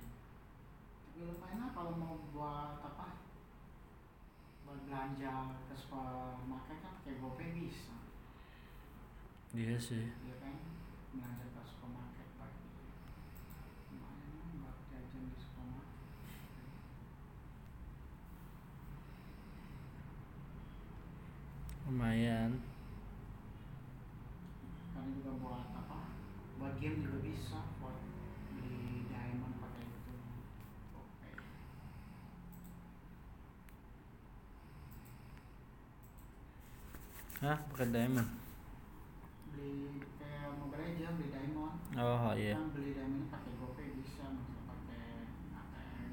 tapi lumayan lah kalau mau buat apa buat belanja ke supermarket kan pakai gopay bisa Iya sih. ya kan belanja ke supermarket pagi lumayan lah buat jajan di supermarket Lumayan. karena juga buat apa buat game juga bisa buat beli diamond pakai itu gopay Hah, pakai diamond. beli kayak mobile legend beli diamond Oh iya. kan beli diamond pakai gopay bisa nggak usah pakai ATM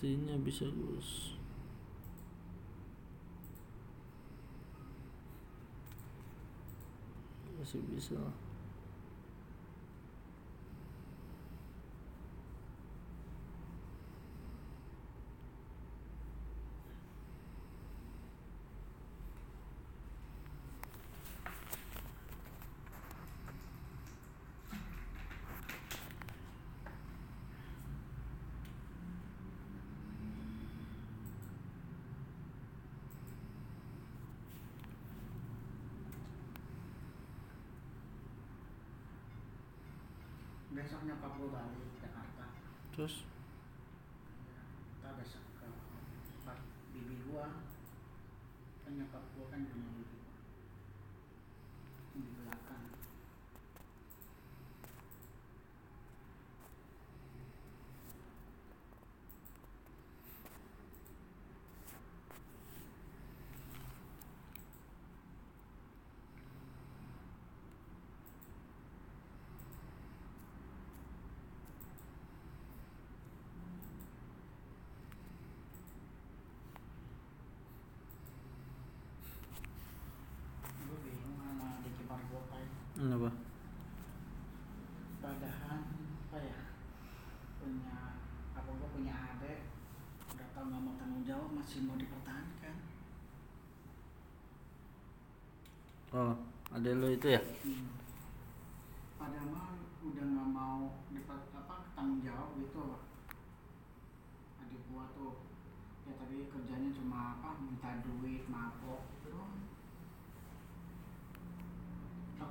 Pastinya bisa Gus. Masih bisa lah. Jakarta. Terus Kenapa? Padahal apa ya punya apa gua punya adik udah tau nggak mau tanggung jawab masih mau dipertahankan. Oh, ada lo itu ya? Hmm. Padahal mah udah nggak mau dipert, apa tanggung jawab gitu? Adik gua tuh ya tapi kerjanya cuma apa minta duit mabok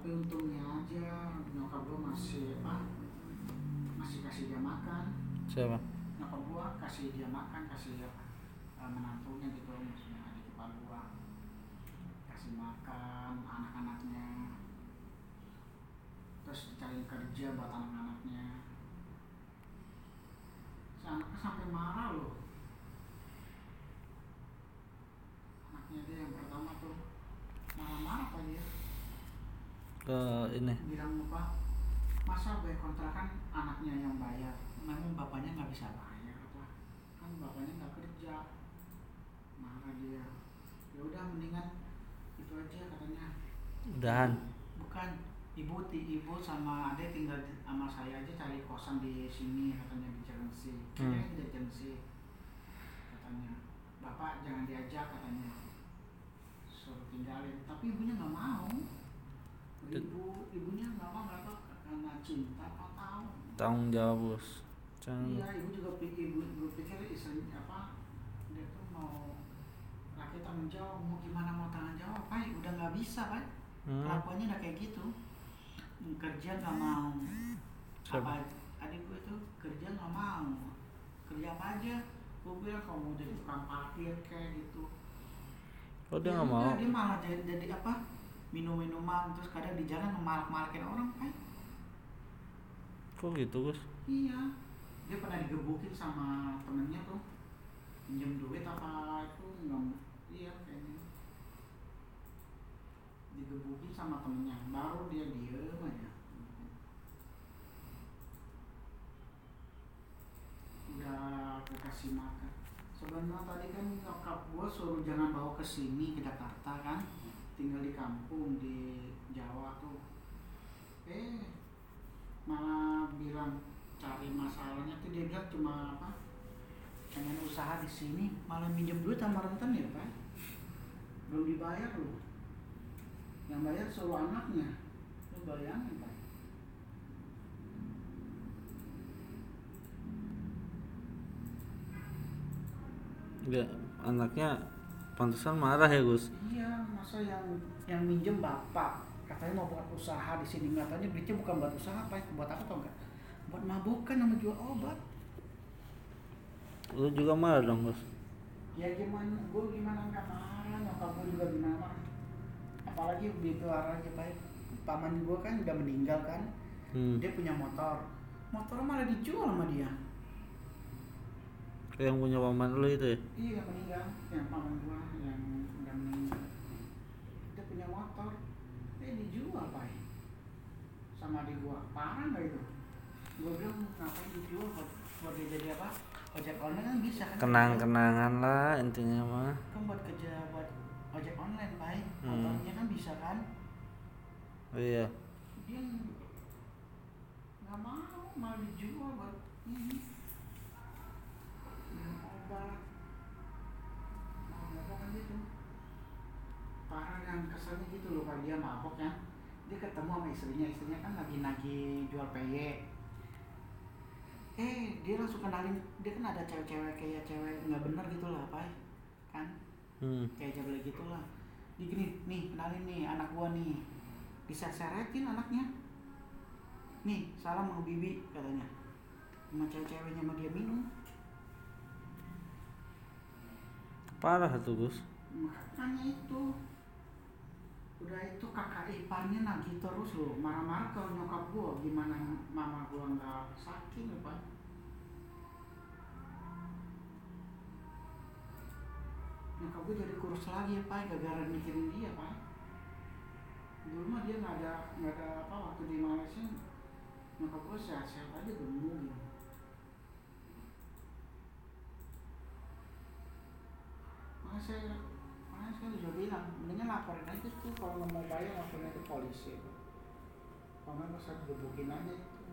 tapi untungnya aja nyokap gua masih apa masih kasih dia makan. Siapa? Nyokap gua kasih dia makan kasih apa eh, menantunya gitu maksudnya adik ipar gua. Kasih makan anak-anaknya. Terus cari kerja buat anak-anaknya. Anaknya sampai marah loh anaknya dia yang pertama tuh marah-marah apa dia ke ini. Bilang apa masa bayar kontrakan anaknya yang bayar memang bapaknya nggak bisa bayar apa kan bapaknya nggak kerja. Marah dia. Ya udah mendingan itu aja katanya. Udahan. Bukan ibu ti ibu sama ade tinggal sama saya aja cari kosan di sini katanya di Jersey Hmm. kayaknya di Jersey katanya. Bapak jangan diajak katanya. Suruh tinggalin. Tapi ibunya nggak mau ibu ibunya nggak tahu karena cinta apa tahu tanggung jawab bos. Jangan iya ibu juga pikir ibu, ibu pikir istri apa dia tuh mau laki tanggung jawab mau gimana mau tanggung jawab. Pak udah nggak bisa pak Hmm. kelakuannya udah kayak gitu. Kerja nggak mau. Apa adik gue tuh kerja nggak mau. Kerja apa aja? Gue bilang kalau mau jadi tukang parkir kayak gitu. Oh dia Ya nggak mau? dia malah jadi, jadi apa minum minuman terus kadang di jalan malak malakin orang pak kok gitu bos iya. Dia pernah digebukin sama temennya tuh. Pinjam duit apa itu nggak iya kayaknya. Digebukin sama temennya. Baru dia diem aja. Udah aku kasih makan. Sebenarnya tadi kan nyokap gua suruh jangan bawa ke sini ke Jakarta kan tinggal di kampung di Jawa tuh eh malah bilang cari masalahnya tuh dia bilang cuma apa pengen usaha di sini malah minjem duit sama rentan ya pak. Belum dibayar loh. Yang bayar suruh anaknya. Lu bayangin pak. Dia anaknya pantesan marah ya gus? Iya masa yang yang minjem bapak. Katanya mau buat usaha di sini. Katanya duitnya bukan buat usaha pak. Buat apa tau nggak? Buat mabukan sama jual obat. Lu juga marah dong bos ya gimana? Gue gimana nggak marah? Nyokap gue juga gimana? Apalagi begitu aja baik paman gue kan udah meninggal kan? Hmm. dia punya motor. Motor malah dijual sama dia. Yang punya paman lu itu ya? Iya meninggal. Yang paman gue yang udah meninggal dia punya motor dijual pak sama adik gue parah nggak itu? Gue bilang ngapain dijual buat buat dia jadi apa? Ojek online kan bisa kan? Kenang kenangan lah intinya mah. Kan buat kerja buat ojek online baik. Hmm. motornya kan bisa kan? Oh iya. Dia nggak mau malah dijual buat ini. Obat. Mau kan gitu parah yang keselnya gitu loh kalau dia mabok ya dia ketemu sama istrinya istrinya kan lagi nagih jual PY eh dia langsung kenalin dia kan ada cewek-cewek kayak cewek nggak bener gitu lah apa kan? Hmm. kayak jabel gitu lah dia gini nih kenalin nih anak gua nih. Diseret-seretin anaknya. Nih salam sama bibi katanya. Sama cewek-ceweknya sama dia minum. Parah tuh gus. Makanya itu udah itu kakak iparnya nagih terus loh marah-marah kalau nyokap gua gimana mama gua nggak sakit apa nyokap gua jadi kurus lagi ya pak gara-gara mikirin dia pak. Dulu mah dia nggak ada nggak ada apa waktu di Malaysia nyokap gua sehat-sehat aja gemuk gitu. Makanya saya makanya saya juga bilang mendingan laporin aja tuh kalau nggak mau bayar laporin aja polisi. Kalau nggak saya gebukin aja. Itu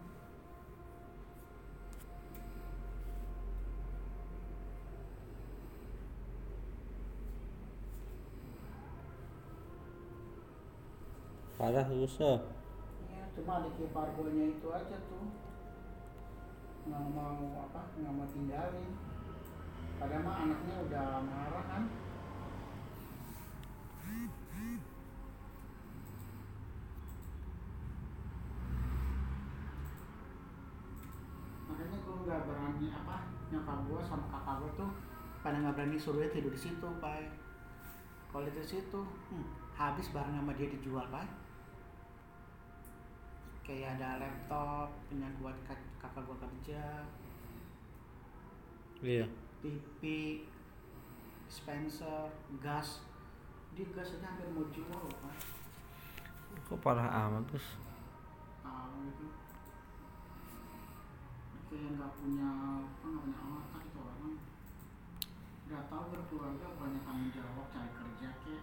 parah susah ya. Iya, cuma ada kipargonya itu aja tuh. Nggak mau apa nggak mau tinggalin. Padahal mah anaknya udah marah kan? Makanya gue nggak berani apa nyokap gue sama kakak gue tuh pada nggak berani suruh dia tidur di situ pak. Kalau di situ hmm, habis barang sama dia dijual pak. Kayak ada laptop punya buat kak- kakak gue kerja. Iya. TV Spencer gas dia gas aja hampir mau jual loh pak. Kok parah amat Gus tahu itu kayak nggak punya apa nggak punya otak itu orang. Nggak tahu berkeluarga banyak tanggung jawab cari kerja kek.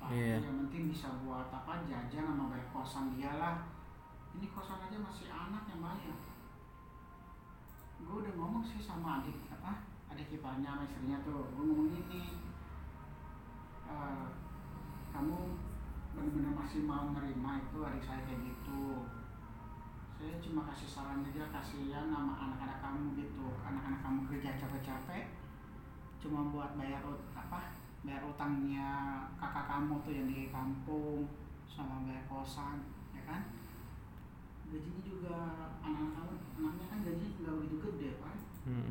Apa Iya. yang penting bisa buat apa jajan sama bayar kosan dia lah. Ini kosan aja masih anak yang bayar. Gue udah ngomong sih sama adik apa adik iparnya sama istrinya tuh. Gue ngomong gini "Eh, kamu benar-benar masih mau nerima itu adik saya kayak gitu. Saya cuma kasih saran aja kasihan sama anak-anak kamu gitu. Anak-anak kamu kerja capek-capek cuma buat bayar apa bayar utangnya kakak kamu tuh yang di kampung sama bayar kosan ya kan? Gajinya juga anak-anak kamu anaknya kan gajinya nggak begitu gede pak. Hmm.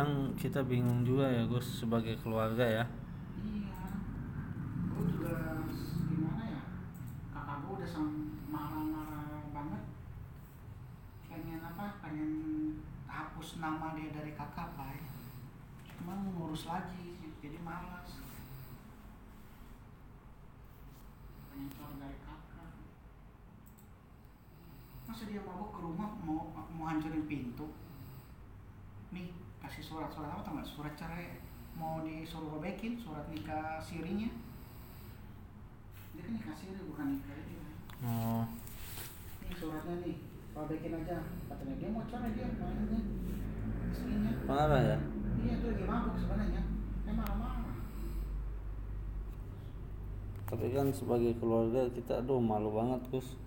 Kadang kita bingung juga ya Gus sebagai keluarga ya Iya, gue juga gimana ya, kakak gue udah marah-marah banget, pengen apa, pengen hapus nama dia dari kakak pak, cuma ngurus lagi, jadi malas. Pengen keluar dari kakak. Masa dia mau ke rumah mau mau hancurin pintu? Nih kasih surat-surat apa tau nggak? Surat cerai mau disuruh robekin surat nikah sirinya? Dia kan nikah siri bukan nikah ini oh. Ini suratnya nih robekin aja. Katanya dia mau cerai dia mainnya istrinya. Parah ya? Iya itu lagi mabuk sebenarnya. Dia marah-marah. Tapi kan sebagai keluarga kita aduh malu banget Gus.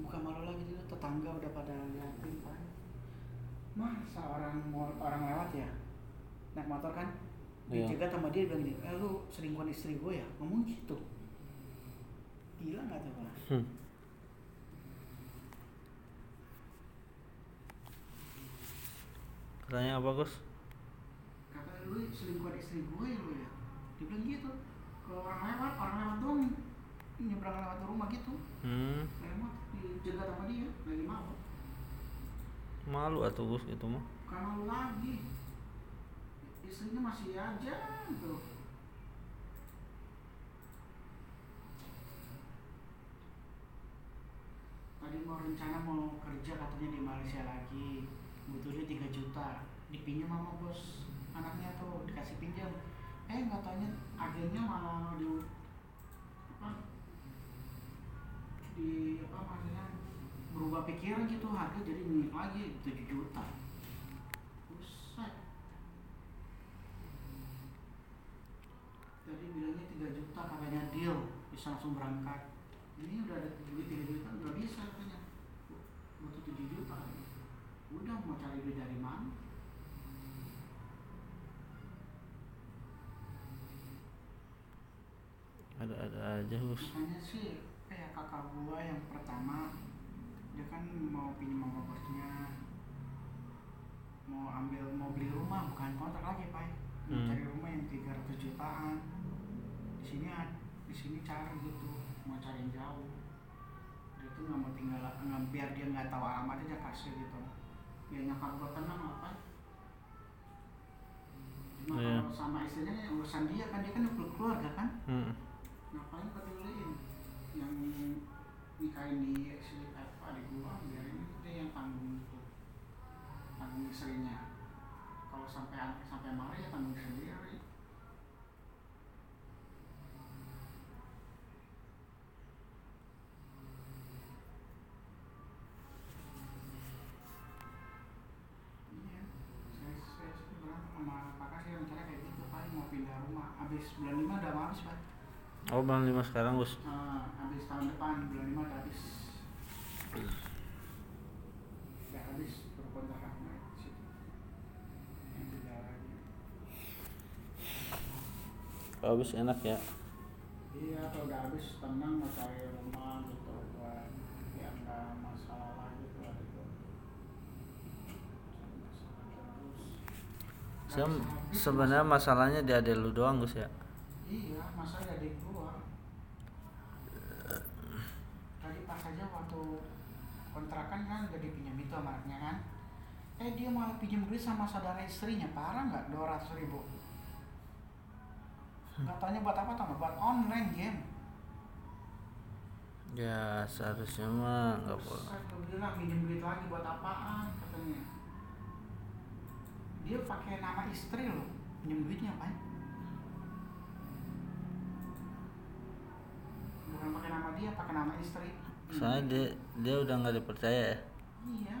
Bukan malu lagi dia tetangga udah pada liatin masa orang orang lewat ya? Naik motor kan? Iya. dicegat sama dia bilang gini eh lu selingkuhan istri gue ya? Ngomong gitu. Gila nggak tuh pak Hmm. katanya apa Gus? Kata lu selingkuhan istri gue lu ya? Dia bilang gitu. Ke orang lewat orang lewat dong nyebrang lewat rumah gitu. Hmm. lewat dicegat sama dia lagi mau malu atau Gus gitu mah? Karena lu lagi istrinya masih aja tuh tadi mau rencana mau kerja katanya di Malaysia lagi butuhnya 3 juta. Dipinjam sama bos anaknya tuh dikasih pinjam. Eh nggak taunya agennya malah di apa di apa maksudnya berubah pikiran gitu harga jadi naik lagi 7 juta Buset. Tadi bilangnya 3 juta katanya deal bisa langsung berangkat. Ini udah ada duit 3 juta nggak bisa katanya. Butuh 7 juta. Udah mau cari duit dari mana? ada-ada aja Gus Makanya sih kayak kakak gua yang pertama dia kan mau pinjam sama bosnya. Mau ambil mau beli rumah bukan kontrak lagi pak. Mau Hmm. cari rumah yang 300 jutaan. Di sini di sini cari gitu mau cari yang jauh. Dia tuh nggak mau tinggal nggak biar dia nggak tahu alamat aja kasih gitu. Biar nyokap gua tenang lah pak. Cuma Iya. kalau sama istrinya ya urusan dia kan dia kan udah keluarga kan? Hmm. ngapain peduliin yang nikahin di si adik gua biarin dia yang tanggung itu tanggung istrinya. Kalau sampai anak sampai marah ya tanggung sendiri. Habis bulan lima udah habis pak. Oh bulan lima sekarang Gus uh, nah, habis tahun depan bulan lima udah habis habis yang enak ya? Iya kalau udah habis tenang mau cari rumah gitu buat ya nggak masalah lagi ada tuh saya sebenarnya masalahnya di adek lu doang Gus ya? Iya masa jadi gua tadi pas aja waktu kontrakan kan udah dipinjam itu sama anaknya kan. Eh dia malah pinjam duit sama saudara istrinya parah nggak? dua ratus ribu. Katanya buat apa tau nggak? buat online game. Ya seharusnya mah nggak boleh. Saya udah bilang minjem duit lagi buat apaan? Katanya. Dia pakai nama istri loh pinjam duitnya apa bukan pakai nama dia pakai nama istri soalnya dia dia udah nggak dipercaya ya? Iya.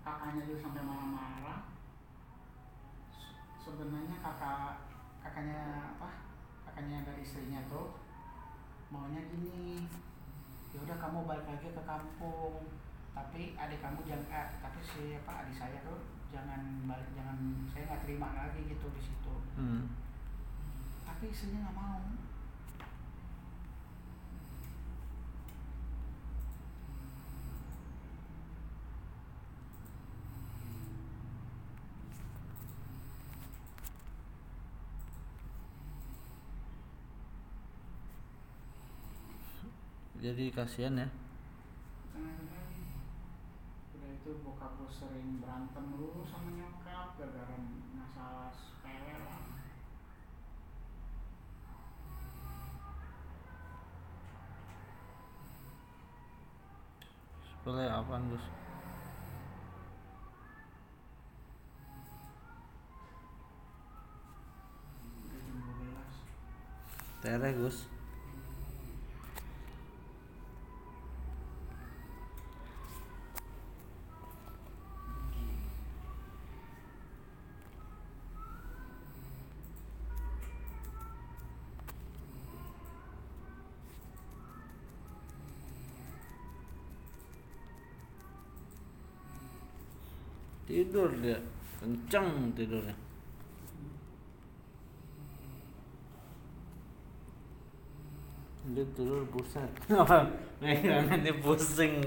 Kakaknya dia sampai marah-marah. Se- sebenarnya kakak kakaknya apa? Kakaknya dari istrinya tuh maunya gini ya udah kamu balik lagi ke kampung. Tapi adik kamu jangan eh, tapi si apa adik saya tuh jangan balik jangan saya nggak terima lagi gitu di situ. Hmm. tapi istrinya nggak mau jadi kasihan ya. Udah itu bokap gue sering berantem dulu sama nyokap gara-gara masalah sepele. Lah sepele apaan Gus? Udah jam 12 tere Gus tidur dia. Kencang tidurnya. Dia tidur pusat apa? Dia pusing.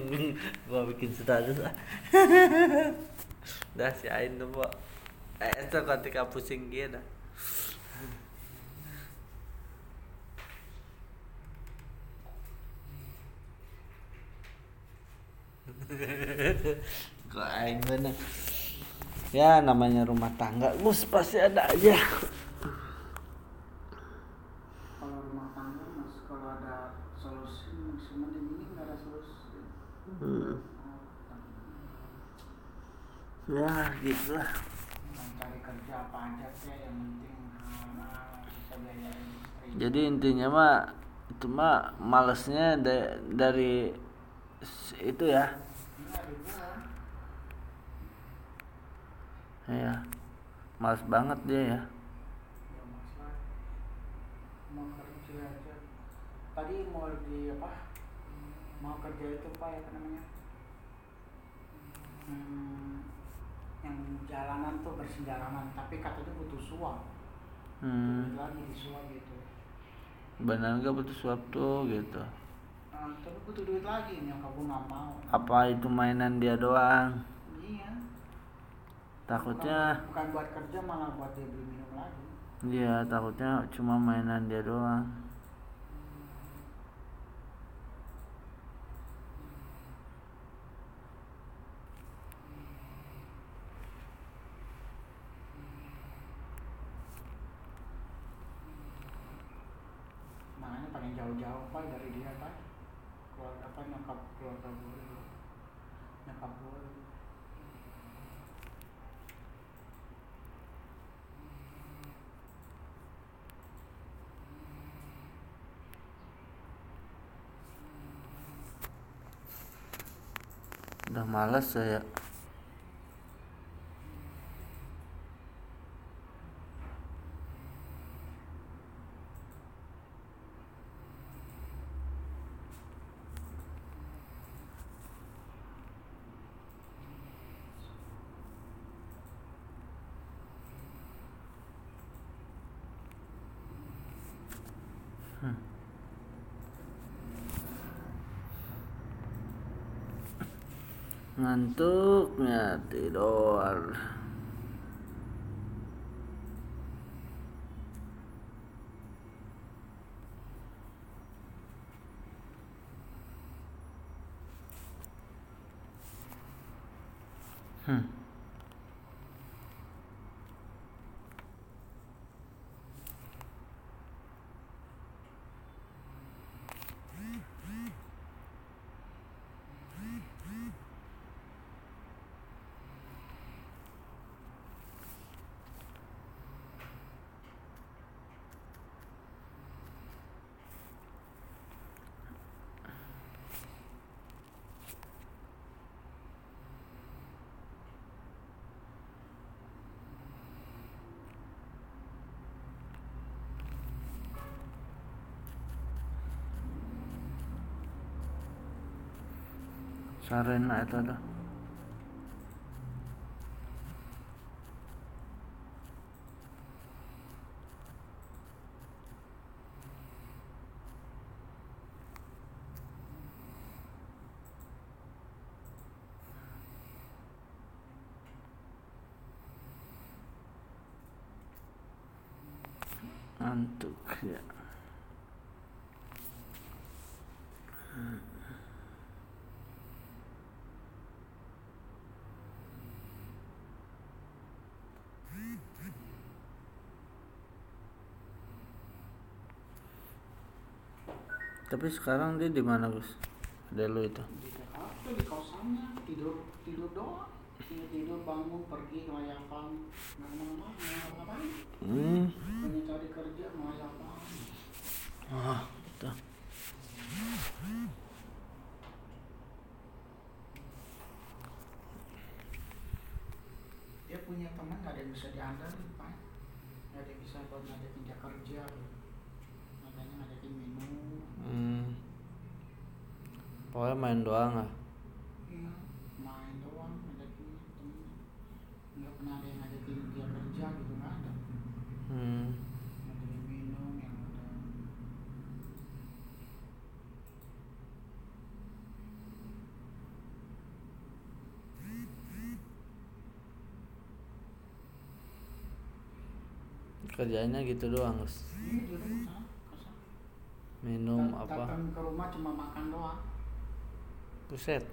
Gua bikin status. Ah dah si Ain tuh eh itu ketika pusing dia dah kok Ain bener ya namanya rumah tangga gus pasti ada aja. Kalau rumah tangga mas kalau ada solusi maksimal ini nggak ada solusi. Hmm. ya gitu lah mencari kerja apa aja sih yang penting hal-hal bisa biayain istri. Jadi intinya mah itu mah malesnya da- dari itu ya. Ini ada gua ya males banget dia ya. Mau kerja aja tadi mau di apa? Mau kerja itu pak ya apa namanya? Hmm, yang jalanan tuh bersih jalanan tapi katanya butuh suap. Hmm, lagi di suap gitu. Benar gak butuh suap tuh gitu. Nah, tapi butuh duit lagi nyokap gue nggak mau. Apa itu mainan dia doang? Iya takutnya bukan, bukan buat kerja malah buat dia beli minum lagi. Dia takutnya cuma mainan dia doang makanya paling jauh-jauh pak dari dia pak keluarga apa nyokap keluarga gue dulu. nyokap gue dulu. udah males saya ngantuknya tidur sarena rin na tapi sekarang dia di mana Gus? Ada lu itu? Di Jakarta di kosannya. Tidur tidur doang. Tidur tidur bangun pergi ngelayapan. Nggak ke mana-mana nggak ngapain hmm. Hanya cari kerja ngelayapan. Ah itu dia punya teman nggak ada yang bisa diandalkan pak nggak ada yang bisa buat ngajakin dia kerja gitu. makanya ngajakin minum hmm pokoknya main doang lah Iya, main doang ngajakin temen. Nggak pernah ada yang ngajakin dia kerja gitu ada. Hmm. Ngajakin minum yang udah kerjanya gitu doang Gus. Iya, minum apa? datang ke rumah cuma makan doang buset.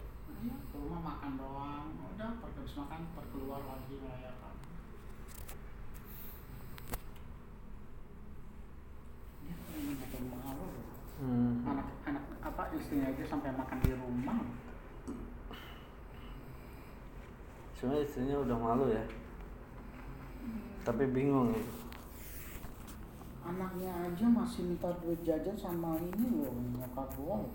Ke rumah makan doang. Udah pergi habis makan perkeluar lagi ngelayapan dia memang macam malu hmm. anak anak apa istrinya aja sampai makan di rumah. Sebenarnya istrinya udah malu ya. Tapi bingung anaknya aja masih minta duit jajan sama ini loh nyokap gua loh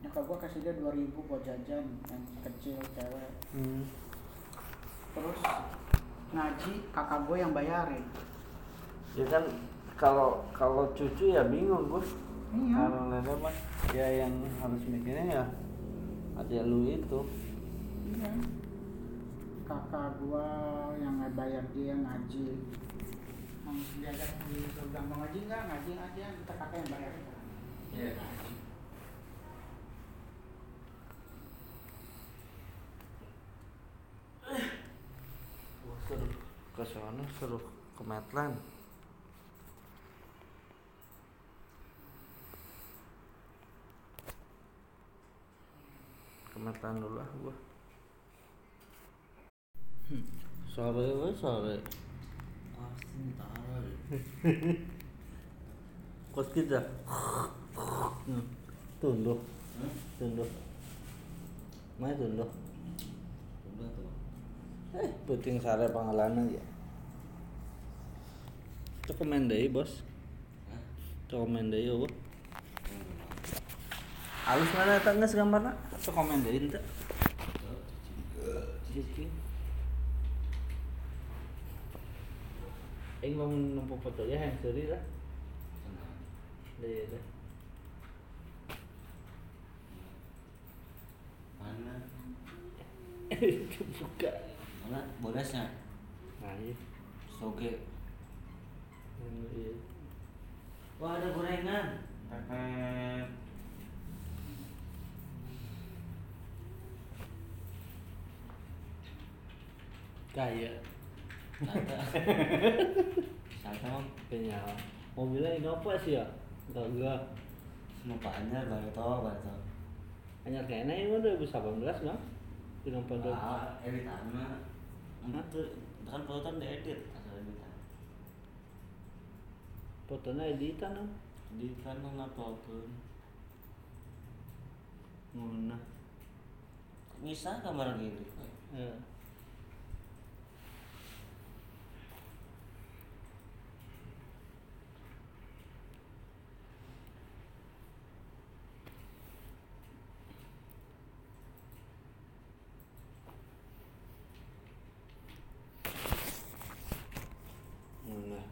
nyokap gua kasih dia 2000 buat jajan yang kecil cewek. Hmm. terus ngaji kakak gua yang bayarin. Ya kan kalau kalau cucu ya bingung Gus. Iya. Kalau nenek mah ya yang harus mikirnya ya ada lu itu. Iya. Kakak gua yang bayar dia ngaji. Yang diajak di surga mau ngaji nggak? Ngaji aja kita kakak yang bayarin. Iya. Ngaji. Seru ke sana seru ke Medland ke dulu lah gua. Hmm, sore. We sore kos kita? Hmm, tunduk. Hmm? tunduk. Mai tunduk. Eh puting sare pangalanan ya itu komen deh bos Hah? itu komen deh ya Hmm. halus mana eta geus gambarna itu komen deh ente mau nempuh foto ya yang seri lah. Deh deh. Mana? Buka. Mana bodasnya? Nah, iya. Soge. Iya. Wah ada gorengan. Pepet. Kaya. Sate. Sate mah Kayaknya mobilnya inovasi ya. Enggak enggak. lupa anyar lah itu apa itu. Hanya kayaknya ini udah 2018 bang. Film pada Ah, editan Itu kan foto kan diedit asal editan. fotonya editan dong. Di kan ngapalkeun. Mana? Bisa gambar gitu. Eh.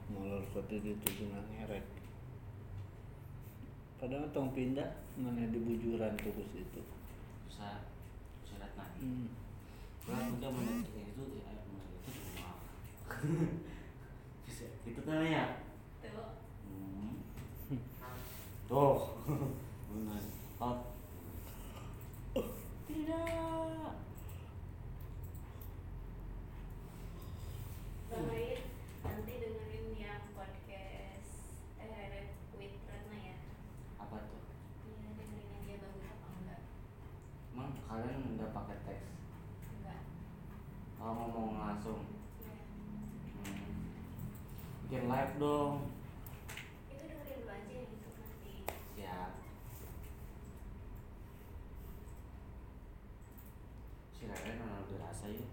Mana foto itu cuma ngerek. Padahal tong pindah mana di bujuran tukus itu. Bisa syarat nah. Hmm. Kalau udah menit itu ya air menit itu cuma. Bisa gitu kan ya. Tuh. Hmm. Tuh. Benar. Hot. Tidak. Bang Rit, nanti dengerin yang podcast eh with Ratna ya. Apa tuh? Iya dengerin aja bagus apa enggak? Emang kalian nggak pakai teks? Enggak. Kalau ngomong langsung. Ya. Hmm. Bikin live dong. Itu dengerin dulu aja gitu nanti. Siap. Si Reren mana udah rasa ya.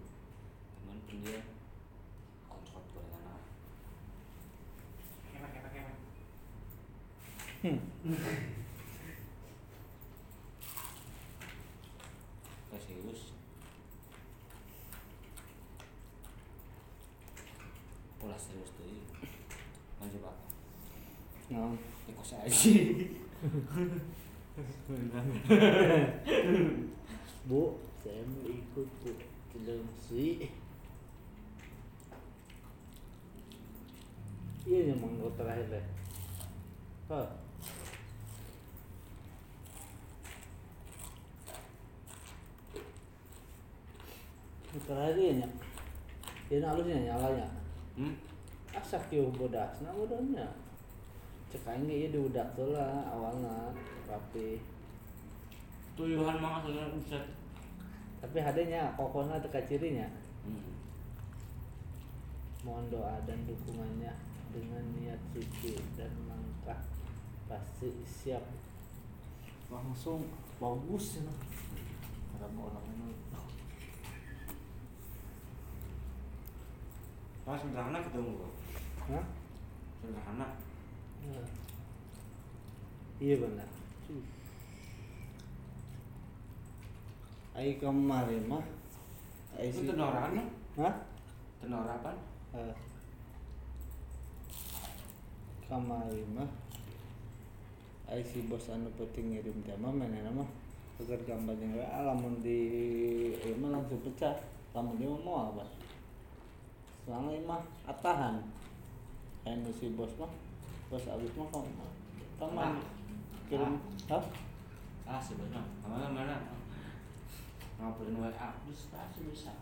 Temen pendiam. Koncot gorengan apa? Kemek, kemek, kemek. Eh, serius. Pola serius tuh. Lanjut pak. Nah, Ikut saya aja. Bu, saya mau ikut bu film si. Iya yang mau terakhir deh. Yang Terakhir ya nyak. Ini halusnya nyalanya. Hmm? Asa kieu bodasna bodanya. Cek aing ieu diudak tuh lah awalna rapi. Tuyuhan mah aslinya buset. Tapi hadenya kokona teka cirinya. Hmm. Mohon doa dan dukungannya dengan niat suci dan langkah pasti siap. Langsung bagus ya. Ada orang ini. Pas sederhana ketemu gua. Hah? Sederhana. Ya. Iya benar. Ayo kemarin mah. Ayo Itu tenoran mah? Hah? Tenor apa? Eh. Kemarin mah. Ayo si bos anu penting ngirim tema mana nama agar gambar yang lamun di ieu mah langsung pecah. Lamun dia mau apa? Soalnya mah atahan. Anu si bos mah bos abis mah kamu kamu kirim hah? Ah sebenarnya. Mana mana? Ngapain WA? Bisa pasti bisa.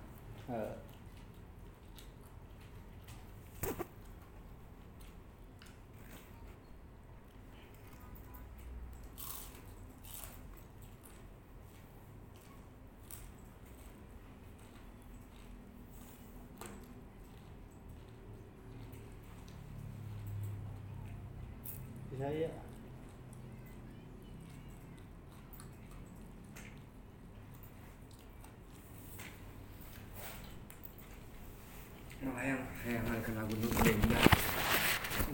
Eh. Bisa ya. Malah yang yang kena gunung belum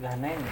Gak neng.